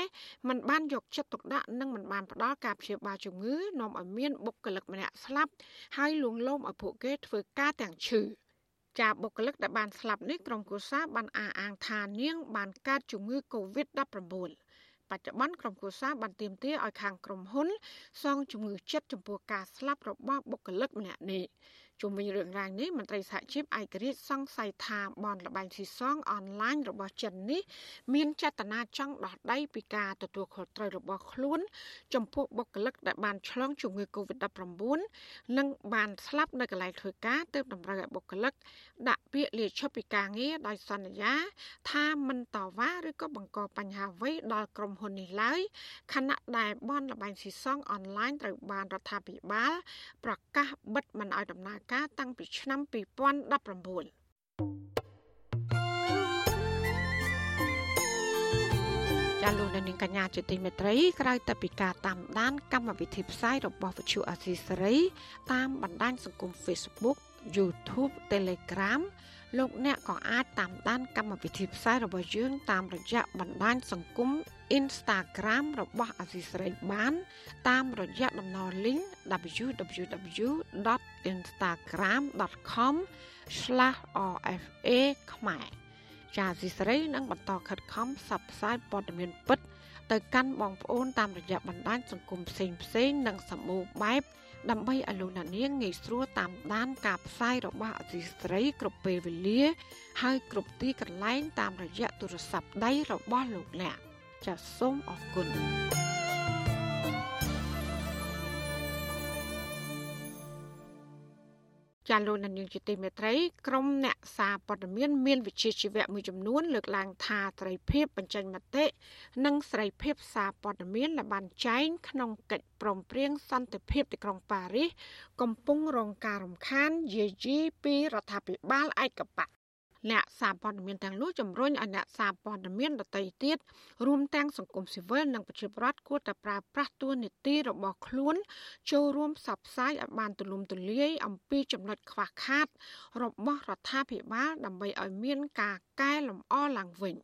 មិនបានយកចិត្តទុកដាក់និងមិនបានផ្ដល់ការព្យាបាលជំងឺនាំឲ្យមានបុគ្គលិកម្នាក់ស្លាប់ហើយលួងលោមឲ្យពួកគេធ្វើការទាំងឈឺចាបុគ្គលិកដែលបានស្លាប់នេះក្រុមគូសាបានអះអាងថានាង បានកើតជំងឺ Covid-19 បច្ចុប្បន្នក្រុមគូសាបានទាមទារឲ្យខាងក្រុមហ៊ុនសងជំងឺចិត្តចំពោះការស្លាប់របស់បុគ្គលិកម្នាក់នេះ ជុំវិញរឿងរ៉ាវនេះមន្ត្រីសហជីពឯករាជ្យសង្ស័យថាបនលបែងស៊ីសងអនឡាញរបស់ចិននេះមានចេតនាចង់ដោះដៃពីការទទួលខុសត្រូវរបស់ខ្លួន ចំពោះបុគ្គលិកដែលបានឆ្លងជំងឺ Covid-19 និងបានស្លាប់នៅកន្លែងធ្វើការទើបតម្រូវឲ្យបុគ្គលិកដាក់ពាក្យលាឈប់ពីការងារដោយសន្យា ថាមិនតវ៉ាឬក៏បង្កបញ្ហាអ្វីដល់ក្រុមហ៊ុននេះឡើយខណៈដែលបនលបែងស៊ីសងអនឡាញត្រូវបានរដ្ឋាភិបាលប្រកាសបិទមិនឲ្យដំណើរការតាំងពីឆ្នាំ2019ចាលោកនាងកញ្ញាជាទីមេត្រីក្រៅតែពីការតាមដាន កម្មវិធីផ្សាយរបស់វិទ្យុអាស៊ីសេរី តាមបណ្ដាញសង្គម Facebook YouTube Telegram លោកអ្នកក៏អាចតាមដានកម្មវិធីផ្សាយរបស់យើងតាមរយៈបណ្ដាញសង្គម Instagram របស់អាស៊ីសេរីបាន តាមរយៈតំណ link www.instagram.com/rfa ខ្មែរចាអាស៊ីសេរីនឹងបន្តខិតខំផ្សព្វផ្សាយព័ត៌មានពិត ទៅកាន់បងប្អូនតាមរយៈបណ្ដាញសង្គមផ្សេងផ្សេងនិងសម្បូរបែបដើម្បីឲ្យលោកអ្នកនាងងាយស្រួលតាមដានការផ្សាយរបស់អសីស្រីគ្រប់ពេលវេលា ហើយគ្រប់ទីកន្លែងតាមរយៈទូរស័ព្ទដៃរបស់លោកអ្នក ចាសសូមអរគុណចាលោកនាយកជាទីមេត្រីក្រមអ្នកសារព័ត៌មានមានវិជាជីវៈមួយចំនួនលើកឡើងថាសេរីភាពបញ្ចេញមតិនិងសេរីភាពសារព័ត៌មានដែលបានចែងក្នុងកិច្ចព្រមព្រៀងសន្តិភាពទីក្រុងប៉ារីសកំពុងរងការរំខានយាយីពីរដ្ឋាភិបាលឯកបក អ្នកសារព័ត៌មានទាំងនោះជំរុញឲ្យអ្នកសារព័ត៌មានដទៃទៀតរួមទាំងសង្គមស៊ីវិលនិងប្រជាពលរដ្ឋគួរតែប្រើប្រាស់ទួលនីតិរបស់ខ្លួន ចូលរួមផ្សព្វផ្សាយឲ្យបានទូលំទូលាយអំពីចំណុចខ្វះខាត របស់រដ្ឋាភិបាលដើម្បីឲ្យមានការកែលម្អឡើងវិញ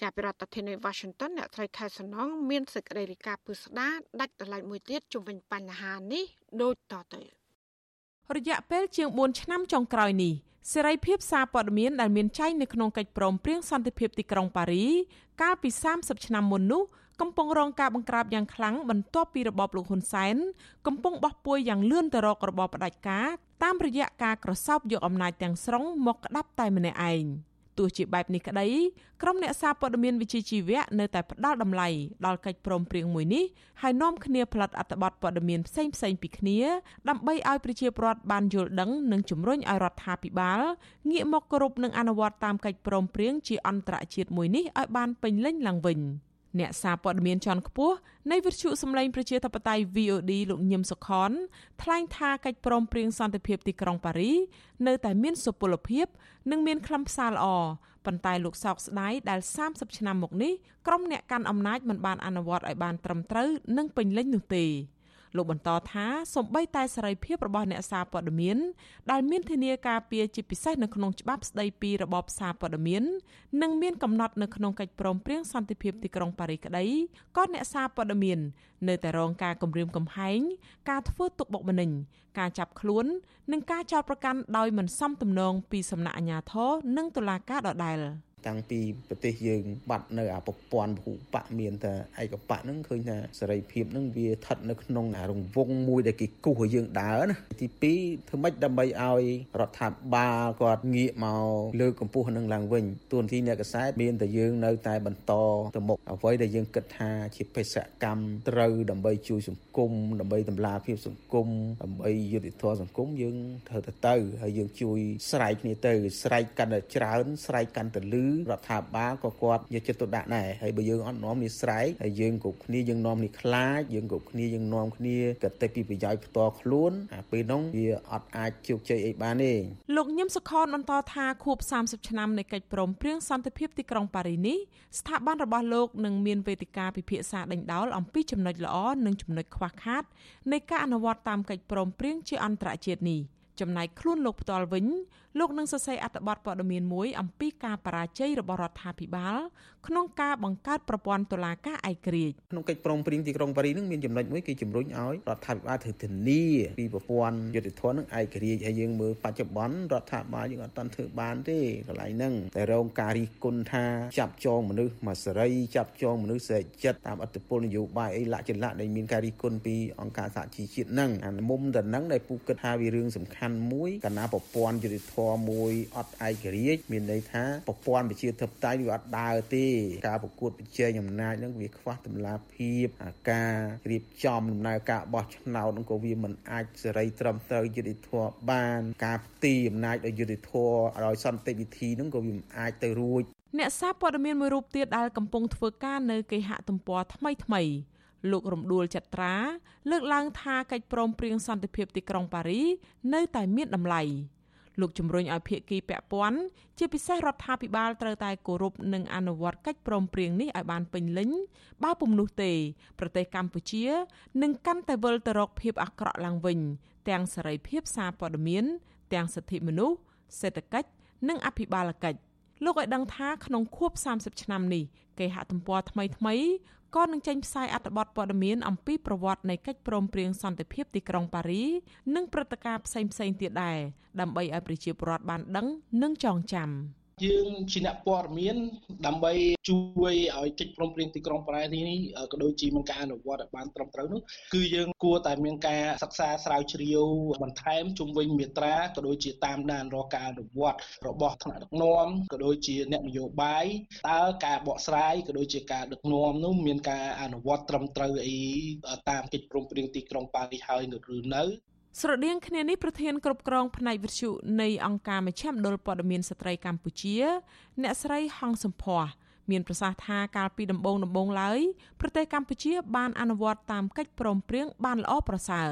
ជាប្រធានាធិបតី Washington អ្នកស្រីខែសំណងមានសេចក្តីរាយការណ៍ពឹស្ដាដាច់ដライមួយទៀតជុំវិញបញ្ហានេះដូចតទៅរយៈពេលជាង4ឆ្នាំចុងក្រោយនេះ សេរីភាពសារព័ត៌មានដែលមានចែងនៅក្នុងកិច្ចព្រមព្រៀងសន្តិភាពទីក្រុងប៉ារីកាលពី30ឆ្នាំមុននោះកំពុងរងការបង្ក្រាបយ៉ាងខ្លាំងបន្ទាប់ពីរបបលោកហ៊ុនសែនកំពុងបោះពុយយ៉ាងលឿនទៅរករបបផ្ដាច់ការតាមរយៈការក្រសោបយកអំណាចទាំងស្រុងមកក្តាប់តែម្នាក់ឯង ទោះជាបែបនេះក្តីក្រុមអ្នកសារព័ត៌មានវិជ្ជាជីវៈនៅតែផ្ដល់តម្លៃដល់កិច្ចព្រមព្រៀងមួយនេះហើយនាំគ្នាផលិតអត្ថបទព័ត៌មានផ្សេងផ្សេងពីគ្នាដើម្បីឲ្យប្រជាពលរដ្ឋបានយល់ដឹងនិងជំរុញឲ្យរដ្ឋាភិបាលងាកមកគោរពនិងអនុវត្តតាមកិច្ចព្រមព្រៀងជាអន្តរជាតិមួយនេះឲ្យបានពេញលេញឡើងវិញ។ អ្នកសារព័ត៌មានជាន់ខ្ពស់នៃវិទ្យុសម្លេងប្រជាធិបតេយ្យ VOD លោកញឹមសុខនថ្លែងថាកិច្ចព្រមព្រៀងសន្តិភាពទីក្រុងប៉ារីនៅតែមានសុពលភាព និងមានខ្លឹមសារល្អប៉ុន្តែលោកសោកស្ដាយដែល30ឆ្នាំមកនេះក្រុមអ្នកកាន់អំណាចមិនបានអនុវត្តឲ្យបានត្រឹមត្រូវនិងពេញលេញនោះទេ លោកបន្តថាសំបីតែសេរីភាពរបស់អ្នកសារព័ត៌មានដែលមានធានាការពារជាពិសេសនៅក្នុងច្បាប់ស្តីពីរបបសារព័ត៌មាននិងមានកំណត់នៅក្នុងកិច្ចព្រមព្រៀងសន្តិភាពទីក្រុងប៉ារីក្តីក៏អ្នកសារព័ត៌មាននៅតែរងការគំរាមកំហែងការធ្វើទុកបុកម្នេញការចាប់ខ្លួន និងការចោទប្រកាន់ដោយមិនសមទំនងពីសំណាក់អាជ្ញាធរនិងតុលាការដដែល។ តាំងពីប្រទេសយើងបាត់នៅអាប្រព័ន្ធភូបកមានតែឯកបកហ្នឹងឃើញថាសេរីភាពហ្នឹងវាស្ថិតនៅក្នុងអារង្វង់មួយដែលគេគូសឲ្យយើងដើរណាទី2ធ្វើម៉េចដើម្បីឲ្យរដ្ឋាភិបាលគាត់ងាកមកលើកកម្ពស់នឹងឡើងវិញទួនាទីអ្នកកសែតមានតែយើងនៅតែបន្តទៅមុខអ្វីដែលយើងគិតថាជាបេសកកម្មត្រូវដើម្បីជួយសង្គមដើម្បីតម្លាភាពសង្គមដើម្បីយុត្តិធម៌សង្គមយើងត្រូវទៅទៅហើយយើងជួយស្រែកគ្នាទៅស្រែកកាន់តែច្រើនស្រែកកាន់តែលឺរដ្ឋាភិបាលក៏គាត់យកចិត្តទុកដាក់ដែរហើយបើយើងអត់នាំនេះស្រែកហើយយើងគ្រប់គ្នាយើងនាំនេះខ្លាចយើងគ្រប់គ្នាយើងនាំគ្នាកតិពីប្រយោជន៍ផ្ទាល់ខ្លួនអាពេលនោះវាអត់អាចជោគជ័យអីបានទេលោកញឹមសុខនបន្តថាខួប30ឆ្នាំនៃកិច្ចព្រមព្រៀងសន្តិភាពទីក្រុងប៉ារីនេះស្ថាប័នរបស់លោកនឹងមានវេទិកាពិភាក្សាដេញដោលអំពីចំណុចល្អនិងចំណុចខ្វះខាតនៃការអនុវត្តតាមកិច្ចព្រមព្រៀងជាអន្តរជាតិនេះ ចំណែកខ្លួនលោកផ្ទាល់វិញលោកនឹងសរសេរអត្ថបទព័ត៌មានមួយអំពីការបរាជ័យរបស់រដ្ឋាភិបាលក្នុងការបង្កើតប្រព័ន្ធតុលាការឯករាជ្យក្នុងកិច្ចព្រមព្រៀងទីក្រុងប៉ារីនឹងមានចំណុចមួយគឺជំរុញឲ្យរដ្ឋាភិបាលធ្វើធានាពីប្រព័ន្ធយុតិធម៌នឹងឯករាជ្យហើយយើងមើលបច្ចុប្បន្នរដ្ឋាភិបាលយើងអត់ទាន់ធ្វើបានទេកន្លែងហ្នឹងតែរងការរិះគន់ថាចាប់ចងមនុស្សមកសេរីចាប់ចងមនុស្សសេរីចិត្តតាមអត្តពលនយោបាយអីលក្ខណៈដែលមានការរិះគន់ពីអង្គការសហជីវជាតិហ្នឹងអាមុំតែហ្នឹងដែលពូគិតថាវារឿងសំខាន់មួយកណ្ណាប្រព័ន្ធយុតិធម៌មួយអត់ឯករាជ្យមានន័យថាប្រព័ន្ធប្រជាធិបតេយ្យវាអត់ដើរទេការប្រកួតប្រជែងអំណាចនឹងវាខ្វះតម្លាភាពការរៀបចំដំណើរការបោះឆ្នោតនឹងក៏វាមិនអាចសេរីត្រឹមត្រូវយុត្តិធម៌បាន ការផ្ទីអំណាចដោយយុត្តិធម៌ដោយសន្តិវិធីនឹងក៏វាមិនអាចទៅរួចអ្នកសារព័ត៌មានមួយរូបទៀតដែលកំពុងធ្វើការនៅគេហទំព័រថ្មីថ្មី លោករំដួលចត្រាលើកឡើងថាកិច្ចព្រមព្រៀងសន្តិភាពទីក្រុងប៉ារីនៅតែមានតម្លៃលោកជំរុញឲ្យភាគីពាក់ព័ន្ធជាពិសេសរដ្ឋាភិបាលត្រូវតែគោរពនិងអនុវត្តកិច្ចព្រមព្រៀងនេះឲ្យបានពេញលេញបើពុំនោះទេ ប្រទេសកម្ពុជានឹងកាន់តែវិលទៅរកភាពអាក្រក់ឡើងវិញ ទាំងសេរីភាពសារព័ត៌មាន ទាំងសិទ្ធិមនុស្សសេដ្ឋកិច្ចនិងអភិបាលកិច្ចលោកឲ្យដឹងថាក្នុងខួប30ឆ្នាំនេះគេហទំព័រថ្មីថ្មី ក៏នឹងចេញផ្សាយអត្ថបទព័ត៌មានអំពីប្រវត្តិនៃកិច្ចព្រមព្រៀងសន្តិភាពទីក្រុងប៉ារីនិងព្រឹត្តិការណ៍ផ្សេងៗទៀតដែរដើម្បីឲ្យប្រជាពលរដ្ឋបានដឹងនិងចងចាំ។ យើងជាអ្នកព័ត៌មាន ដើម្បីជួយឲ្យកិច្ចព្រមព្រៀងទីក្រុងប៉ារីសនេះក៏ដូចជាមានការអនុវត្តឲ្យបានត្រឹមត្រូវនោះគឺយើងគួរតែមានការសិក្សាស្រាវជ្រាវបន្ថែមជុំវិញមេត្រាក៏ដូចជាតាមដានរកការអនុវត្តរបស់ថ្នាក់ដឹកនាំក៏ដូចជាអ្នកនយោបាយតើការបកស្រាយក៏ដូចជាការដឹកនាំនោះមានការអនុវត្តត្រឹមត្រូវអីតាមកិច្ចព្រមព្រៀងទីក្រុងប៉ារីសហើយឬនៅ ស្រដៀងគ្នានេះប្រធានគ្រប់គ្រងផ្នែកវិទ្យុនៃអង្គការមជ្ឈមណ្ឌលព័ត៌មានស្ត្រីកម្ពុជា អ្នកស្រីហងសំភ័សមានប្រសាសន៍ថាកាលពីដំបូងដំបូងឡើយប្រទេសកម្ពុជាបានអនុវត្តតាមកិច្ចព្រមព្រៀងបានល្អប្រសើរ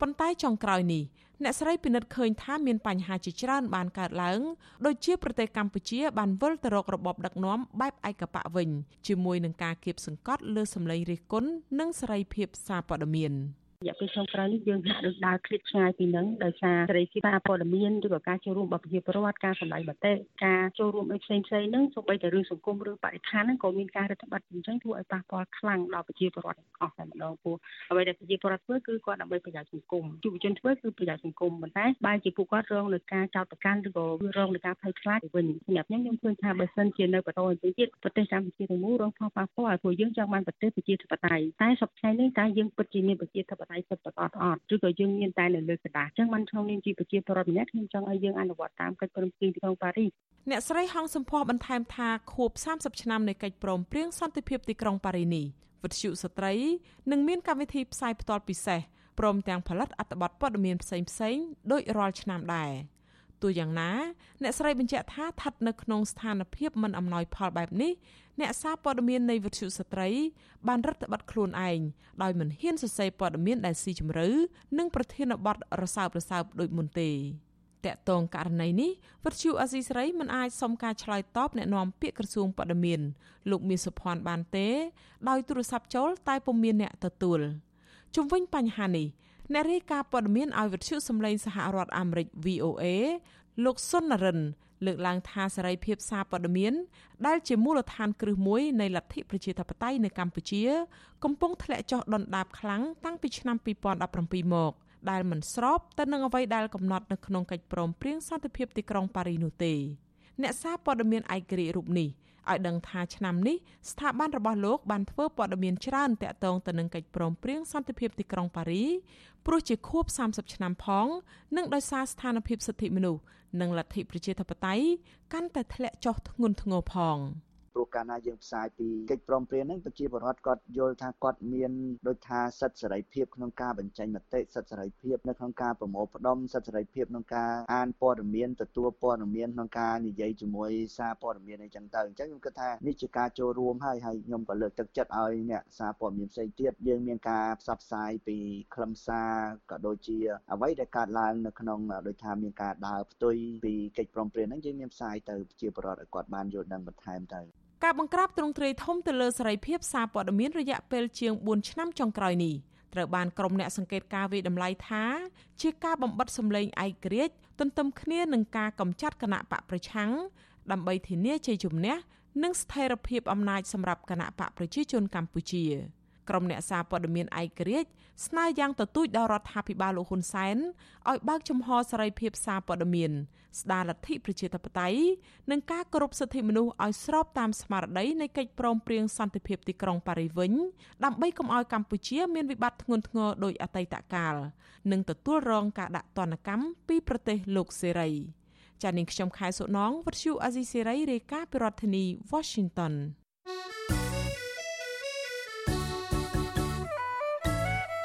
ប៉ុន្តែចុងក្រោយនេះអ្នកស្រីពិនិត្យឃើញថាមានបញ្ហាជាច្រើនបានកើតឡើងដូចជាប្រទេសកម្ពុជាបានវិលទៅរករបបដឹកនាំបែបឯកបកវិញជាមួយនឹងការគៀបសង្កត់លើសម្លេងរិះគន់និងសេរីភាពសារព័ត៌មាន។ រយៈពេលចុងក្រោយនេះយើងហាក់ដូចដើរឃ្លាតឆ្ងាយពីនឹងដោយសារសេរីភាពសារព័ត៌មានឬក៏ការចូលរួមរបស់ប្រជាពលរដ្ឋការសម្ដែងមតិការចូលរួមអីផ្សេងផ្សេងហ្នឹងសូម្បីតែរឿងសង្គមឬបរិស្ថានហ្នឹងក៏មានការរដ្ឋបတ်អញ្ចឹងធ្វើឲ្យប៉ះពាល់ខ្លាំងដល់ប្រជាពលរដ្ឋអស់តែម្ដងពោះអ្វីដែលប្រជាពលរដ្ឋធ្វើគឺគាត់ដើម្បីប្រយោជន៍សង្គមយុវជនធ្វើគឺប្រយោជន៍សង្គមប៉ុន្តែបែរជាពួកគាត់រងនឹងការចោទប្រកាន់ឬក៏រងនឹងការភ័យខ្លាចទៅវិញសម្រាប់ខ្ញុំខ្ញុំឃើញថាបើសិនជានៅបន្តអញ្ចឹងទៀតប្រទេសកម្ពុជាទាំងមូលរងផលប៉ះពាល់ព្រោះយើងចង់បានប្រទេសប្រជាធិបតេយ្យតែសប្តាហ៍នេះតើយើងពិតជាមានប្រជាធិបតេយ្យពិតប្រាកដអត់ឬក៏យើងមានតែនៅលើกระดาษអញ្ចឹងបានក្នុងនាមជាប្រជាពលរដ្ឋម្នាក់ខ្ញុំចង់ឲ្យយើងអនុវត្តតាមកិច្ចព្រមព្រៀងទីក្រុងប៉ារីសអ្នកស្រីហងសំភ័សបន្ថែមថាខួប30ឆ្នាំនៃកិច្ចព្រមព្រៀងសន្តិភាពទីក្រុងប៉ារីសនេះវិទ្យុស្ត្រីនឹងមានកម្មវិធីផ្សាយផ្ទាល់ពិសេសព្រមទាំងផលិតអត្ថបទព័ត៌មានផ្សេងផ្សេងដូចរាល់ឆ្នាំដែរ ទោះយ៉ាងណា អ្នកស្រីបញ្ជាក់ថាស្ថិតនៅក្នុងស្ថានភាពមិនអំណោយផលបែបនេះអ្នកសារព័ត៌មាននៃវិទ្យុស្ត្រីបានរឹតបន្តឹងខ្លួនឯងដោយមិនហ៊ានសរសេរព័ត៌មានដែលស៊ីជម្រៅនិងប្រធានបទរសើបរសើបដូចមុនទេតកតងករណីនេះវិទ្យុអាស៊ីសេរីមិនអាចសុំការឆ្លើយតបแนะនាំពាក្យក្រសួងព័ត៌មានលោកមាសសុភ័ណ្ឌបានទេ ដោយទូរស័ព្ទចូលតែពុំមានអ្នកទទួលជុំវិញបញ្ហានេះ អ្នករាយការណ៍ព័ត៌មានឲ្យវិទ្យុសម្លេងសហរដ្ឋអាមេរិក VOA លោកសុននរិនលើកឡើងថាសេរីភាពសារព័ត៌មាន ដែលជាមូលដ្ឋានគ្រឹះមួយនៃលទ្ធិប្រជាធិបតេយ្យនៅកម្ពុជា កំពុងធ្លាក់ចុះដុនដាបខ្លាំងតាំងពីឆ្នាំ2017មកដែលមិនស្របទៅនឹងអ្វីដែលកំណត់នៅក្នុងកិច្ចព្រមព្រៀងសន្តិភាពទីក្រុងប៉ារីសនោះទេអ្នកសារព័ត៌មានឯករាជ្យរូបនេះ ឲ្យដឹងថាឆ្នាំនេះស្ថាប័នរបស់លោកបានធ្វើព័ត៌មានច្រើនតាក់ទងទៅនឹងកិច្ចព្រមព្រៀងសន្តិភាពទីក្រុងប៉ារីព្រោះជាខួប30ឆ្នាំផង និងដោយសារស្ថានភាពសិទ្ធិមនុស្សនិងលទ្ធិប្រជាធិបតេយ្យកាន់តែធ្លាក់ចុះធ្ងន់ធ្ងរផង។ ព្រោះកាលណាយើងផ្សាយពីកិច្ចព្រមព្រៀងហ្នឹងប្រជាពលរដ្ឋគាត់យល់ថាគាត់មានដូចថាសិទ្ធិសេរីភាពក្នុងការបញ្ចេញមតិសិទ្ធិសេរីភាពនៅក្នុងការប្រមូលផ្ដុំសិទ្ធិសេរីភាពក្នុងការអានព័ត៌មានទទួលព័ត៌មានក្នុងការនិយាយជាមួយសារព័ត៌មានអីចឹងទៅអញ្ចឹងខ្ញុំគិតថានេះជាការចូលរួមហើយហើយខ្ញុំក៏លើកទឹកចិត្តឲ្យអ្នកសារព័ត៌មានផ្សេងទៀតយើងមានការផ្សព្វផ្សាយពីខ្លឹមសារក៏ដូចជាអ្វីដែលកើតឡើងនៅក្នុងដូចថាមានការដើរផ្ទុយពីកិច្ចព្រមព្រៀងហ្នឹងយើងមានផ្សាយទៅប្រជាពលរដ្ឋឲ្យគាត់បានយល់ដឹងបន្ថែមទៅ ការបង្ក្រាបទ្រង់ទ្រាយធំទៅលើសេរីភាពសារព័ត៌មានរយៈពេលជាង4ឆ្នាំចុងក្រោយនេះត្រូវបានក្រុមអ្នកសង្កេតការវិតម្លៃថាជាការបំបិតសម្លេងឯករាជ្យទន្ទឹមគ្នានឹងការកម្ចាត់គណៈបកប្រឆាំងដើម្បីធានាជ័យជំនះនិងស្ថិរភាពអំណាចសម្រាប់គណៈបកប្រជាជនកម្ពុជា។ ក្រុមអ្នកសារព័ត៌មានឯករាជ្យស្នើយ៉ាងទទូចដល់រដ្ឋាភិបាលលោកហ៊ុនសែនឲ្យបើកចំហសេរីភាពសារព័ត៌មានស្ដារលទ្ធិប្រជាធិបតេយ្យនិងការគោរពសិទ្ធិមនុស្សឲ្យស្របតាមស្មារតីនៃកិច្ចព្រមព្រៀងសន្តិភាពទីក្រុងប៉ារីវិញដើម្បីកុំឲ្យកម្ពុជាមានវិបត្តិធ្ងន់ធ្ងរដោយអតីតកាលនិងទទួលរងការដាក់ទណ្ឌកម្មពីប្រទេសលោកសេរីចានាងខ្ញុំខែសុណងវັດឈូអាស៊ីសេរីរាយការណ៍ពីរដ្ឋធានី Washington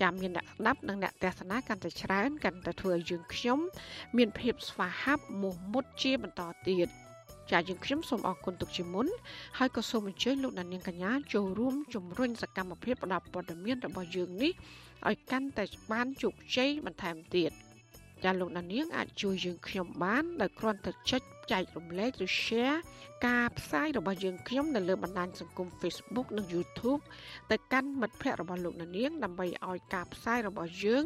ចាំមានអ្នកស្ដាប់និងអ្នកទស្សនាកាន់តែច្រើនកាន់តែធ្វើឲ្យយើងខ្ញុំ មានភាពស្វាហាប់មោះមុតជាបន្តទៀតចាយើងខ្ញុំសូមអរគុណទុកជាមុនហើយក៏សូមអញ្ជើញលោកដានៀងកញ្ញាចូលរួមជំរុញសកម្មភាពផ្តល់ព័ត៌មានរបស់យើងនេះឲ្យកាន់តែបានជោគជ័យបន្ថែមទៀតចាលោកដានៀងអាចជួយយើងខ្ញុំបានដោយគ្រាន់តែចុច ចែករំលែកឬ share ការផ្សាយរបស់យើងខ្ញុំនៅលើបណ្ដាញសង្គម Facebook និង YouTube ទៅកាន់មិត្តភ័ក្តិរបស់លោកនាងដើម្បីឲ្យការផ្សាយរបស់យើង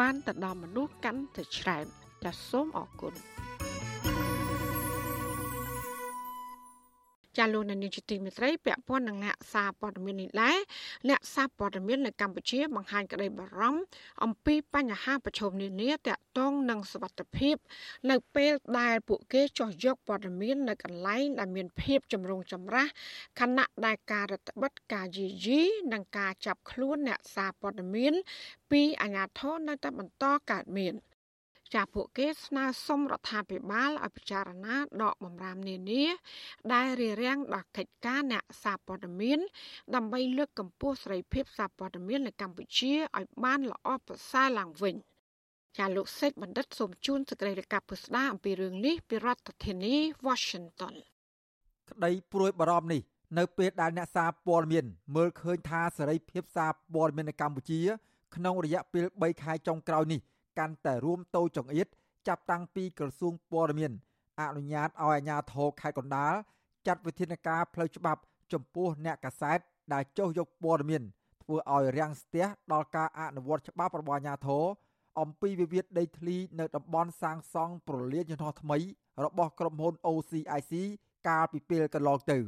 បានទៅដល់មនុស្សកាន់តែច្រើនចាសសូមអរគុណ ចាលោកនាយកទីមេត្រីពាក់ព័ន្ធនឹងអ្នកសារព័ត៌មាននេះដែរអ្នកសារព័ត៌មាននៅកម្ពុជាបង្ហាញក្តីបារម្ភអំពីបញ្ហាប្រឈមនានាទាក់ទងនឹងសុវត្ថិភាព នៅពេលដែលពួកគេចោះយកព័ត៌មាននៅកន្លែងដែលមានភាពចម្រូងចម្រាសខណៈដែលការរដ្ឋបិទការយាយីនិងការចាប់ខ្លួនអ្នកសារព័ត៌មាន ពីអាជ្ញាធរនៅតែបន្តកើតមាន។ ចាពួកគេស្នើសុំរដ្ឋាភិបាលឲ្យពិចារណាដកបំរាមនានា ដែលរារាំងដល់កិច្ចការអ្នកសារព័ត៌មាន ដើម្បីលើកកម្ពស់សេរីភាពសារព័ត៌មាននៅកម្ពុជាឲ្យបានល្អប្រសើរឡើងវិញចាលោកសេចបណ្ឌិតសូមជូនសេចក្តីរាយការណ៍ពុស្ដាអំពីរឿងនេះពីរដ្ឋធានី Washington ក្តីព្រួយបារម្ភនេះនៅពេលដែលអ្នកសារព័ត៌មានមើលឃើញថាសេរីភាពសារព័ត៌មាននៅកម្ពុជា ក្នុងរយៈពេល3ខែចុងក្រោយនេះ កាន់តែរួមតូចចង្អៀតចាប់តាំងពីក្រសួងព័ត៌មានអនុញ្ញាតឲ្យអាជ្ញាធរខេត្តកណ្ដាលចាត់វិធានការផ្លូវច្បាប់ ចំពោះអ្នកកាសែតដែលចុះយកព័ត៌មានធ្វើឲ្យរាំងស្ទះដល់ការអនុវត្តច្បាប់របស់អាជ្ញាធរអំពីវិវាទដីធ្លីនៅតំបន់សាងសង់ប្រលានយន្តហោះថ្មី របស់ក្រុមហ៊ុន OCIC កាលពីពេលកន្លងទៅ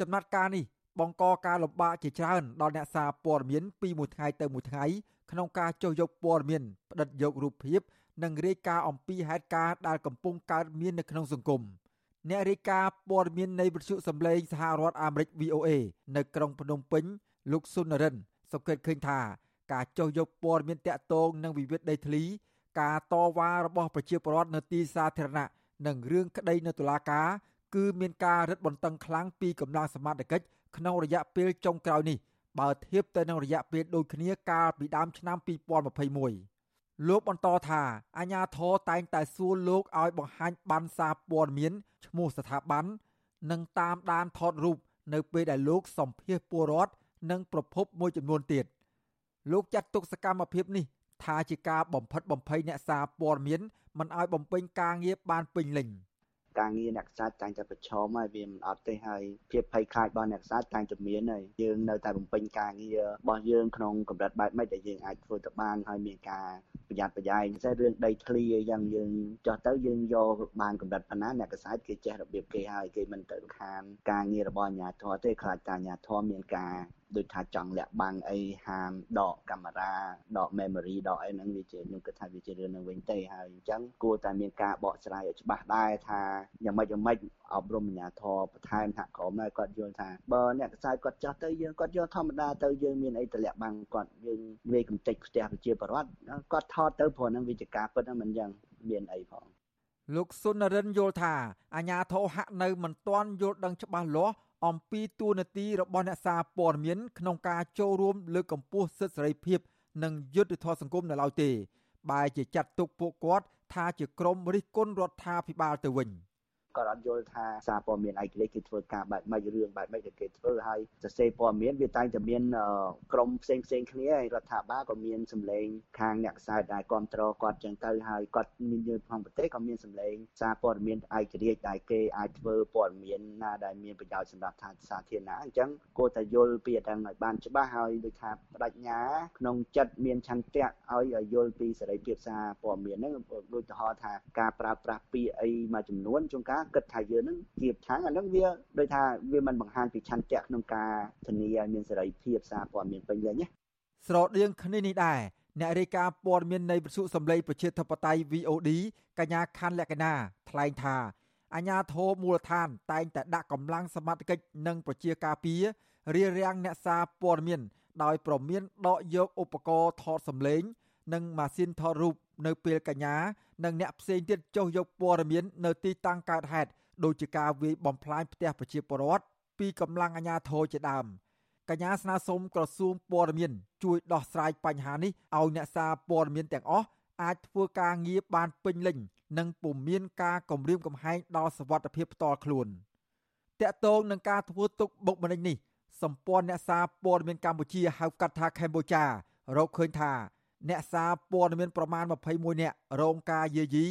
ចំណាត់ការនេះបង្កការលំបាកជាច្រើនដល់អ្នកសារព័ត៌មានពីមួយថ្ងៃទៅមួយថ្ងៃ ក្នុងការចុះយកព័ត៌មានផ្តិតយករូបភាព និងរាយការណ៍អំពីហេតុការណ៍ដែលកំពុងកើតមាននៅក្នុងសង្គមអ្នករាយការណ៍ព័ត៌មាននៃវិទ្យុសំឡេងសហរដ្ឋអាមេរិក VOA នៅក្រុងភ្នំពេញលោកស៊ុននរិនសង្កេតឃើញថាការចុះយកព័ត៌មានតាក់ទងនឹងវិវាទដីធ្លី ការតវ៉ារបស់ប្រជាពលរដ្ឋនៅទីសាធារណៈនិងរឿងក្តីនៅតុលាការគឺមានការរឹតបន្តឹងខ្លាំងពីកម្លាំងសមត្ថកិច្ចក្នុងរយៈពេលចុងក្រោយនេះ បើធៀបទៅនឹងរយៈពេលដូចគ្នាកាលពីដើមឆ្នាំ2021លោកបន្តថាអាញាធរតែងតែសួរលោកឲ្យបង្ហាញបានសារព័ត៌មានឈ្មោះស្ថាប័ននិងតាមដានថតរូបនៅពេលដែលលោកសម្ភាសពលរដ្ឋនិងប្រភពមួយចំនួនទៀតលោកចាត់ទុកសកម្មភាពនេះថាជាការបំផិតបំភ័យអ្នកសារព័ត៌មានមិនឲ្យបំពេញការងារបានពេញលេញ។ ការងារអ្នកខ្សាច់តែងតែប្រឈមហើយវាមិនអត់ទេហើយភាពភ័យខ្លាចរបស់អ្នកខ្សាច់តែងតែមានហើយយើងនៅតែបំពេញការងាររបស់យើងក្នុងកម្រិតបែបម៉េចដែលយើងអាចធ្វើទៅបានហើយមានការប្រយ័ត្នប្រយែងពិសេសរឿងដីធ្លីអីយ៉ាងយើងចោះទៅយើងយកបានកម្រិតប៉ុណ្ណាអ្នកខ្សាច់គេចេះរបៀបគេហើយគេមិនទៅខានការងាររបស់អាជ្ញាធរទេខ្លាចតែអាជ្ញាធរមានការ ដូចថាចង់លាក់បាំងអីហាមដកកាមេរ៉ាដក memory ដកអីហ្នឹងវាជាខ្ញុំគិតថាវាជារឿងនឹងវិញទេហើយអញ្ចឹងគួរតែមានការបកស្រាយឲ្យច្បាស់ដែរថាយ៉ាងម៉េចយ៉ាងម៉េចអប់រំអាជ្ញាធរបន្ថែមសហគមន៍ដែរគាត់យល់ថាបើអ្នកខ្សែគាត់ចាស់ទៅយើងគាត់យកធម្មតាទៅយើងមានអីតម្លាក់បាំងគាត់យើងវាកំតិចផ្ទះប្រជាពលរដ្ឋគាត់ថតទៅព្រោះហ្នឹងវាជាការពិតហ្នឹងមិនយ៉ាងមានអីផងលោកសុនរិនយល់ថាអាញាធរហាក់នៅមិនទាន់យល់ដឹងច្បាស់លាស់ អំពីទួនាទីរបស់អ្នកសារព័ត៌មានក្នុងការចូលរួមលើកកម្ពស់សិទ្ធិសេរីភាព និងយុត្តិធម៌សង្គមនៅឡើយទេ បែរជាចាត់ទុកពួកគាត់ថាជាក្រុមរិះគន់រដ្ឋាភិបាលទៅវិញ។ គាត់អត់យល់ថាសារព័ត៌មានឯករាជ្យគេធ្វើការបែបម៉េចរឿងបែបម៉េចដែលគេធ្វើហើយសរសេរព័ត៌មានវាតែងតែមានក្រុមផ្សេងផ្សេងគ្នាហើយរដ្ឋាភិបាលក៏មានសម្លេងខាងអ្នកខ្សែដែលគ្រប់គ្រងគាត់ចឹងទៅហើយគាត់មានយើងក្នុងប្រទេសក៏មានសម្លេងសារព័ត៌មានឯករាជ្យដែលគេអាចធ្វើព័ត៌មានណាដែលមានប្រយោជន៍សម្រាប់ថាសាធារណៈអញ្ចឹងគួរតែយល់ពីទាំងឲ្យបានច្បាស់ហើយដូចថាបដិញ្ញាក្នុងចិត្តមានឆន្ទៈឲ្យយល់ពីសេរីភាពសារព័ត៌មានហ្នឹងដូចទៅហៅថាការប្រើប្រាស់ពាក្យអីមួយចំនួនជួនកាលគិតថាយើងនឹងគៀបឆាំងអានឹងវាដូចថាវាមិនបង្ហាញពីឆន្ទៈក្នុងការធានាឲ្យមានសេរីភាពសារព័ត៌មានពេញលេញណាស្រដៀងគ្នានេះដែរអ្នករាយការណ៍ព័ត៌មាននៃវិទ្យុសំឡេងប្រជាធិបតេយ្យ VOD កញ្ញាខាន់ លក្ខណាថ្លែងថាអាញាធរមូលដ្ឋានតែងតែដាក់កម្លាំងសមត្ថកិច្ចនិងប្រជាការពាររារាំងអ្នកសារព័ត៌មាន ដោយប្រមានដកយកឧបករណ៍ថតសម្លេង និងម៉ាស៊ីនថតរូបនៅពេលកញ្ញានិងអ្នកផ្សេងទៀតចុះយកព័ត៌មាននៅទីតាំងកើតហេតុដូចជាការវាយបំផ្លាញផ្ទះប្រជាពលរដ្ឋពីកម្លាំងអាជ្ញាធរជាដើមកញ្ញាស្នើសុំក្រសួងព័ត៌មានជួយដោះស្រាយបញ្ហានេះឲ្យអ្នកសារព័ត៌មានទាំងអស់អាចធ្វើការងារបានពេញលេញនិងពុំមានការគំរាមកំហែងដល់សវត្ថិភាពផ្ទាល់ខ្លួនតកតងនឹងការធ្វើទុកបុកម្នេញនេះសម្ព័ន្ធអ្នកសារព័ត៌មានកម្ពុជាហៅកាត់ថាកម្ពុជារកឃើញថា អ្នកសារព័ត៌មានប្រមាណ21នាក់រងការយាយី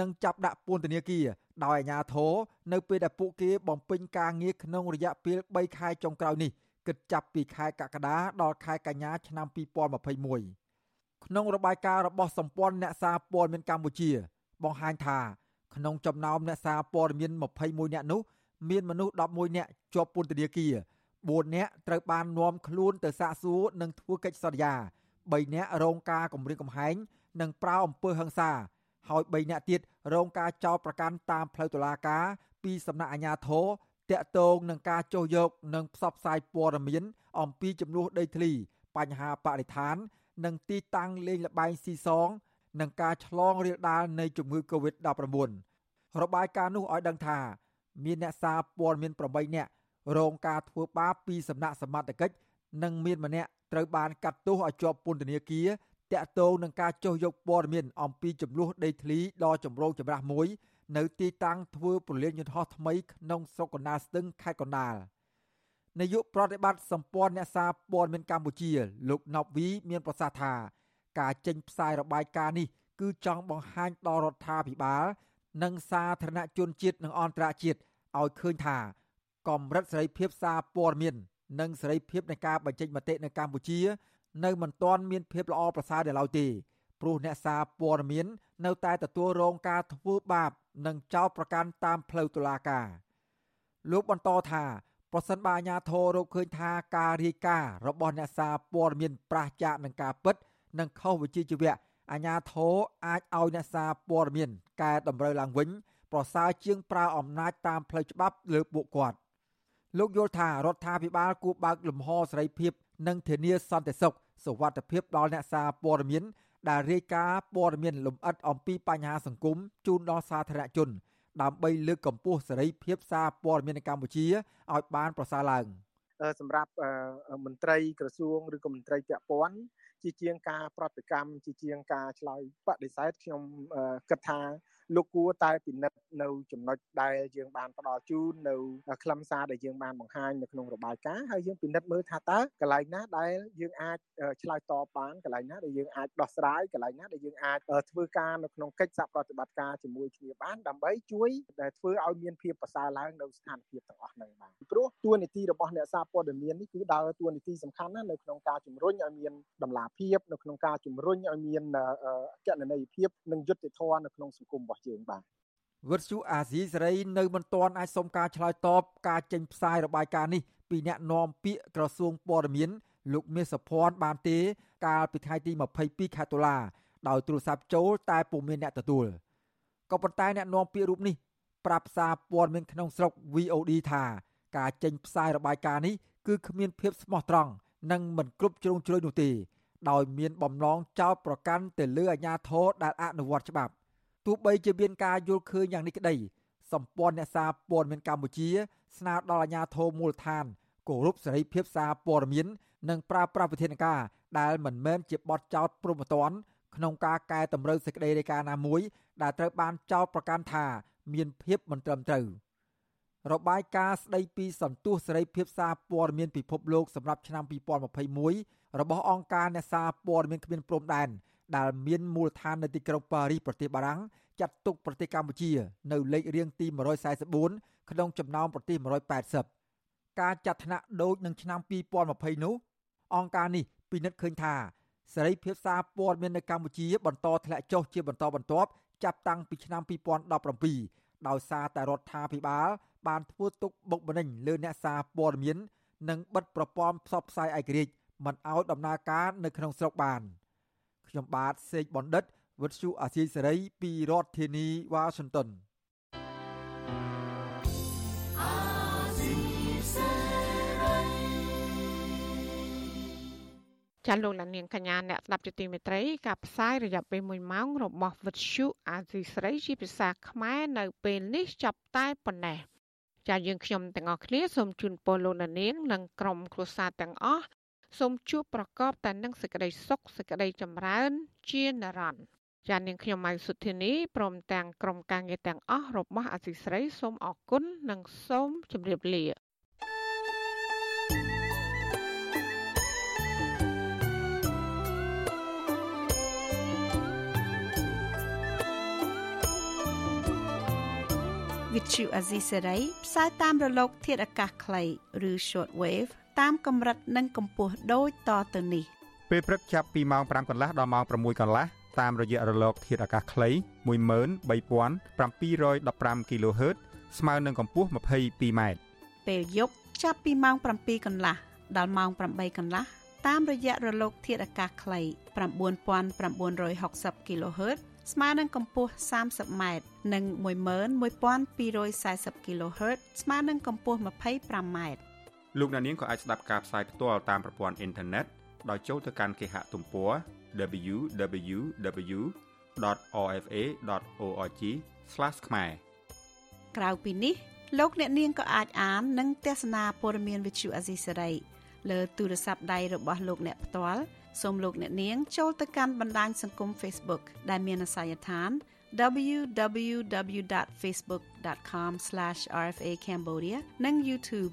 និងចាប់ដាក់ពន្ធនាគារដោយអាជ្ញាធរនៅពេលដែលពួកគេបំពេញការងារក្នុងរយៈពេល3ខែចុងក្រោយនេះគិតចាប់ពីខែកក្កដាដល់ខែកញ្ញាឆ្នាំ2021ក្នុងរបាយការណ៍របស់សម្ព័ន្ធអ្នកសារព័ត៌មានកម្ពុជា បង្ហាញថា ក្នុងចំណោមអ្នកសារព័ត៌មាន21នាក់នោះមានមនុស្ស11នាក់ជាប់ពន្ធនាគារ4នាក់ត្រូវបាននាំខ្លួនទៅសាកសួរនិងធ្វើកិច្ចសន្យា 3នាក់រងការគំរាមកំហែងនិងប្រើអំពើហិង្សាហើយ3នាក់ទៀតរងការចោទប្រកាន់តាមផ្លូវតុលាការពីសំណាក់អាជ្ញាធរតាក់ទងនឹងការចុះយកនិងផ្សព្វផ្សាយព័ត៌មានអំពីចំនួនដីធ្លី បញ្ហាបរិស្ថាន និងទីតាំងលេងល្បែងស៊ីសងនិងការឆ្លងរាលដាលនៃជំងឺ Covid-19 របាយការណ៍នោះឲ្យដឹងថាមានអ្នកសារព័ត៌មាន8នាក់រងការធ្វើបាបពីសំណាក់សមត្ថកិច្ចនិងមានម្នាក់ ត្រូវបានកាត់ទោសឲ្យជាប់ពន្ធនាគារតាក់ទងនឹងការចុះយកព័ត៌មានអំពីចំនួនដីធ្លីដ៏ចម្រូងចម្រាសមួយនៅទីតាំងធ្វើប្រលានយន្តហោះថ្មីក្នុងស្រុកកណ្ដាលស្ទឹងខេត្តកណ្ដាលនាយកប្រតិបត្តិសម្ព័ន្ធអ្នកសារព័ត៌មានកម្ពុជា លោកណប់វីមានប្រសាសន៍ថា ការចេញផ្សាយរបាយការណ៍នេះគឺចង់បង្ហាញដល់រដ្ឋាភិបាល និងសាធារណជនជាតិនិងអន្តរជាតិឲ្យឃើញថាកម្រិតសេរីភាពសារព័ត៌មាន និងសេរីភាពនៃការបញ្ចេញមតិនៅកម្ពុជា នៅមិនទាន់មានភាពល្អប្រសើរនៅឡើយទេព្រោះអ្នកសារព័ត៌មាន នៅតែទទួលរងការធ្វើបាប និងចោទប្រកាន់តាមផ្លូវតុលាការលោកបន្តថាប្រសិនបើអាជ្ញាធររកឃើញថាការរាយការណ៍របស់អ្នកសារព័ត៌មានប្រឆាចនឹងការពិត និងខុសវិជ្ជាជីវៈអាជ្ញាធរអាចឲ្យអ្នកសារព័ត៌មានកែតម្រូវឡើងវិញ ប្រសើរជាងប្រើអំណាចតាមផ្លូវច្បាប់លើពួកគាត់ លោកយល់ថារដ្ឋាភិបាលគួរបើកលំហសេរីភាព និងធានាសន្តិសុខសុវត្ថិភាពដល់អ្នកសារព័ត៌មានដែលរាយការណ៍ព័ត៌មានលម្អិតអំពីបញ្ហាសង្គមជូនដល់សាធារណជន ដើម្បីលើកកម្ពស់សេរីភាពសារព័ត៌មាននៅកម្ពុជាឲ្យបានប្រសើរឡើងសម្រាប់មន្ត្រីក្រសួងឬក៏មន្ត្រីពាក់ព័ន្ធជាជាងការប្រតិកម្មជាជាងការឆ្លើយបដិសេធខ្ញុំគិតថា លោកគួរតែពិនិត្យនៅចំណុចដែលយើងបានផ្ដល់ជូននៅខ្លឹមសារដែលយើងបានបង្ហាញនៅក្នុងរបាយការណ៍ហើយយើងពិនិត្យមើលថាតើកន្លែងណាដែលយើងអាចឆ្លើយតបបានកន្លែងណាដែលយើងអាចដោះស្រាយកន្លែងណាដែលយើងអាចធ្វើការនៅក្នុងកិច្ចសហប្រតិបត្តិការជាមួយគ្នាបានដើម្បីជួយដែលធ្វើឲ្យមានភាពប្រសើរឡើងនៅស្ថានភាពទាំងអស់ហ្នឹងបាទព្រោះតួនាទីរបស់អ្នកសារព័ត៌មាននេះគឺដើរតួនាទីសំខាន់ណាស់នៅក្នុងការជំរុញឲ្យមានតម្លាភាពនៅក្នុងការជំរុញឲ្យមានកណន័យភាពនិងយុត្តិធម៌នៅក្នុងសង្គមរបស់យើងបាទវិទ្យុអាស៊ីសេរីនៅមិនទាន់អាចសុំការឆ្លើយតបការចេញផ្សាយរបាយការណ៍នេះពីអ្នកនាំពាក្យក្រសួងព័ត៌មានលោកមាសសុភ័ណ្ឌបានទេកាលពីថ្ងៃទី22ខែតុលាដោយទូរស័ព្ទចូលតែពុំមានអ្នកទទួលក៏ប៉ុន្តែអ្នកនាំពាក្យរូបនេះប្រាប់សារព័ត៌មានក្នុងស្រុក VOD ថាការចេញផ្សាយរបាយការណ៍នេះគឺគ្មានភាពស្មោះត្រង់និងមិនគ្រប់ជ្រុងជ្រោយនោះទេដោយមានបំណងចោទប្រកាន់ទៅលើអាជ្ញាធរដែលអនុវត្តច្បាប់ ទោះបីជាមានការយល់ឃើញយ៉ាងនេះក្តីសម្ព័ន្ធអ្នកសារព័ត៌មានកម្ពុជា ស្នើដល់អាជ្ញាធរមូលដ្ឋានគោរពសេរីភាពសារព័ត៌មាននិងប្រើប្រាស់វិធានការដែលមិនមែនជាបទចោទព្រហ្មទណ្ឌក្នុងការកែតម្រូវសេចក្តីរាយការណ៍ណាមួយ ដែលត្រូវបានចោទប្រកាន់ថាមានភាពមិនត្រឹមត្រូវរបាយការណ៍ស្តីពីសន្ទុះសេរីភាពសារព័ត៌មានពិភពលោកសម្រាប់ឆ្នាំ2021របស់អង្គការអ្នកសារព័ត៌មានគ្មានព្រំដែន ដែលមានមូលដ្ឋាននៅទីក្រុងប៉ារីសប្រទេសបារាំងចាត់ទុកប្រទេសកម្ពុជា នៅលេខរៀងទី144ក្នុងចំណោមប្រទេស180ការចាត់ថ្នាក់ដូចនឹងឆ្នាំ2020នោះអង្គការនេះពិនិត្យឃើញថាសេរីភាពសារព័ត៌មាននៅកម្ពុជា បន្តធ្លាក់ចុះជាបន្តបន្ទាប់ចាប់តាំងពីឆ្នាំ2017ដោយសារតែរដ្ឋាភិបាលបានធ្វើទុកបុកម្នេញលើអ្នកសារព័ត៌មាន និងបិទប្រព័ន្ធផ្សព្វផ្សាយឯករាជ្យមិនឲ្យដំណើរការនៅក្នុងស្រុកបាន។ ខ្ញុំបាទសេកបណ្ឌិតវិទ្យុអាស៊ីសេរីពីរដ្ឋធានីវ៉ាស៊ីនតោនចាលោកលានាងកញ្ញាអ្នកស្ដាប់ជាទីមេត្រីការផ្សាយរយៈពេល1ម៉ោងរបស់វិទ្យុអាស៊ីសេរីជាភាសាខ្មែរនៅពេលនេះចាប់តែប៉ុណ្ណេះចាយើងខ្ញុំទាំងអស់គ្នាសូមជូនពរលោកលានាងនិងក្រុមគ្រួសារទាំងអស់ សូមជួបប្រកបតែនឹងសេចក្តីសុខសេចក្តីចម្រើន ជានិរន្តរ៍ចាននាងខ្ញុំម៉ៃសុធានីព្រមទាំងក្រុមការងារទាំងអស់របស់អសីស្រីសូមអរគុណនិងសូមជម្រាបលាវិទ្យុអាស៊ីសេរីផ្សាយតាមរលក ធាតុអាកាសខ្លីឬ short wave តាមកម្រិតនិងកម្ពស់ដូចតទៅនេះពេលព្រឹកចាប់ពីម៉ោង5កន្លះដល់ម៉ោង6កន្លះតាមរយៈរលកធាតុអាកាសខ្លី13715 kHz ស្មើនឹងកម្ពស់ 22m ពេលយប់ចាប់ពីម៉ោង7កន្លះដល់ម៉ោង8កន្លះតាមរយៈរលកធាតុអាកាសខ្លី9960 kHz ស្មើនឹងកម្ពស់ 30m និង11240 kHz ស្មើនឹងកម្ពស់ 25m លោកអ្នកនាងក៏អាចស្ដាប់ការផ្សាយផ្ទាល់តាមប្រព័ន្ធអ៊ីនធឺណិតដោយចូលទៅកាន់គេហទំព័រ www.rfa.org/ ខ្មែរក្រៅពីនេះលោកអ្នកនាងក៏អាចអាននិងទស្សនាព័ត៌មានវិទ្យុអាស៊ីសេរីលើទូរស័ព្ទដៃរបស់លោកអ្នកផ្ទាល់សូមលោកអ្នកនាងចូលទៅកាន់បណ្ដាញសង្គម Facebook ដែលមានអាសយដ្ឋាន www.facebook.com/rfa.cambodia និង YouTube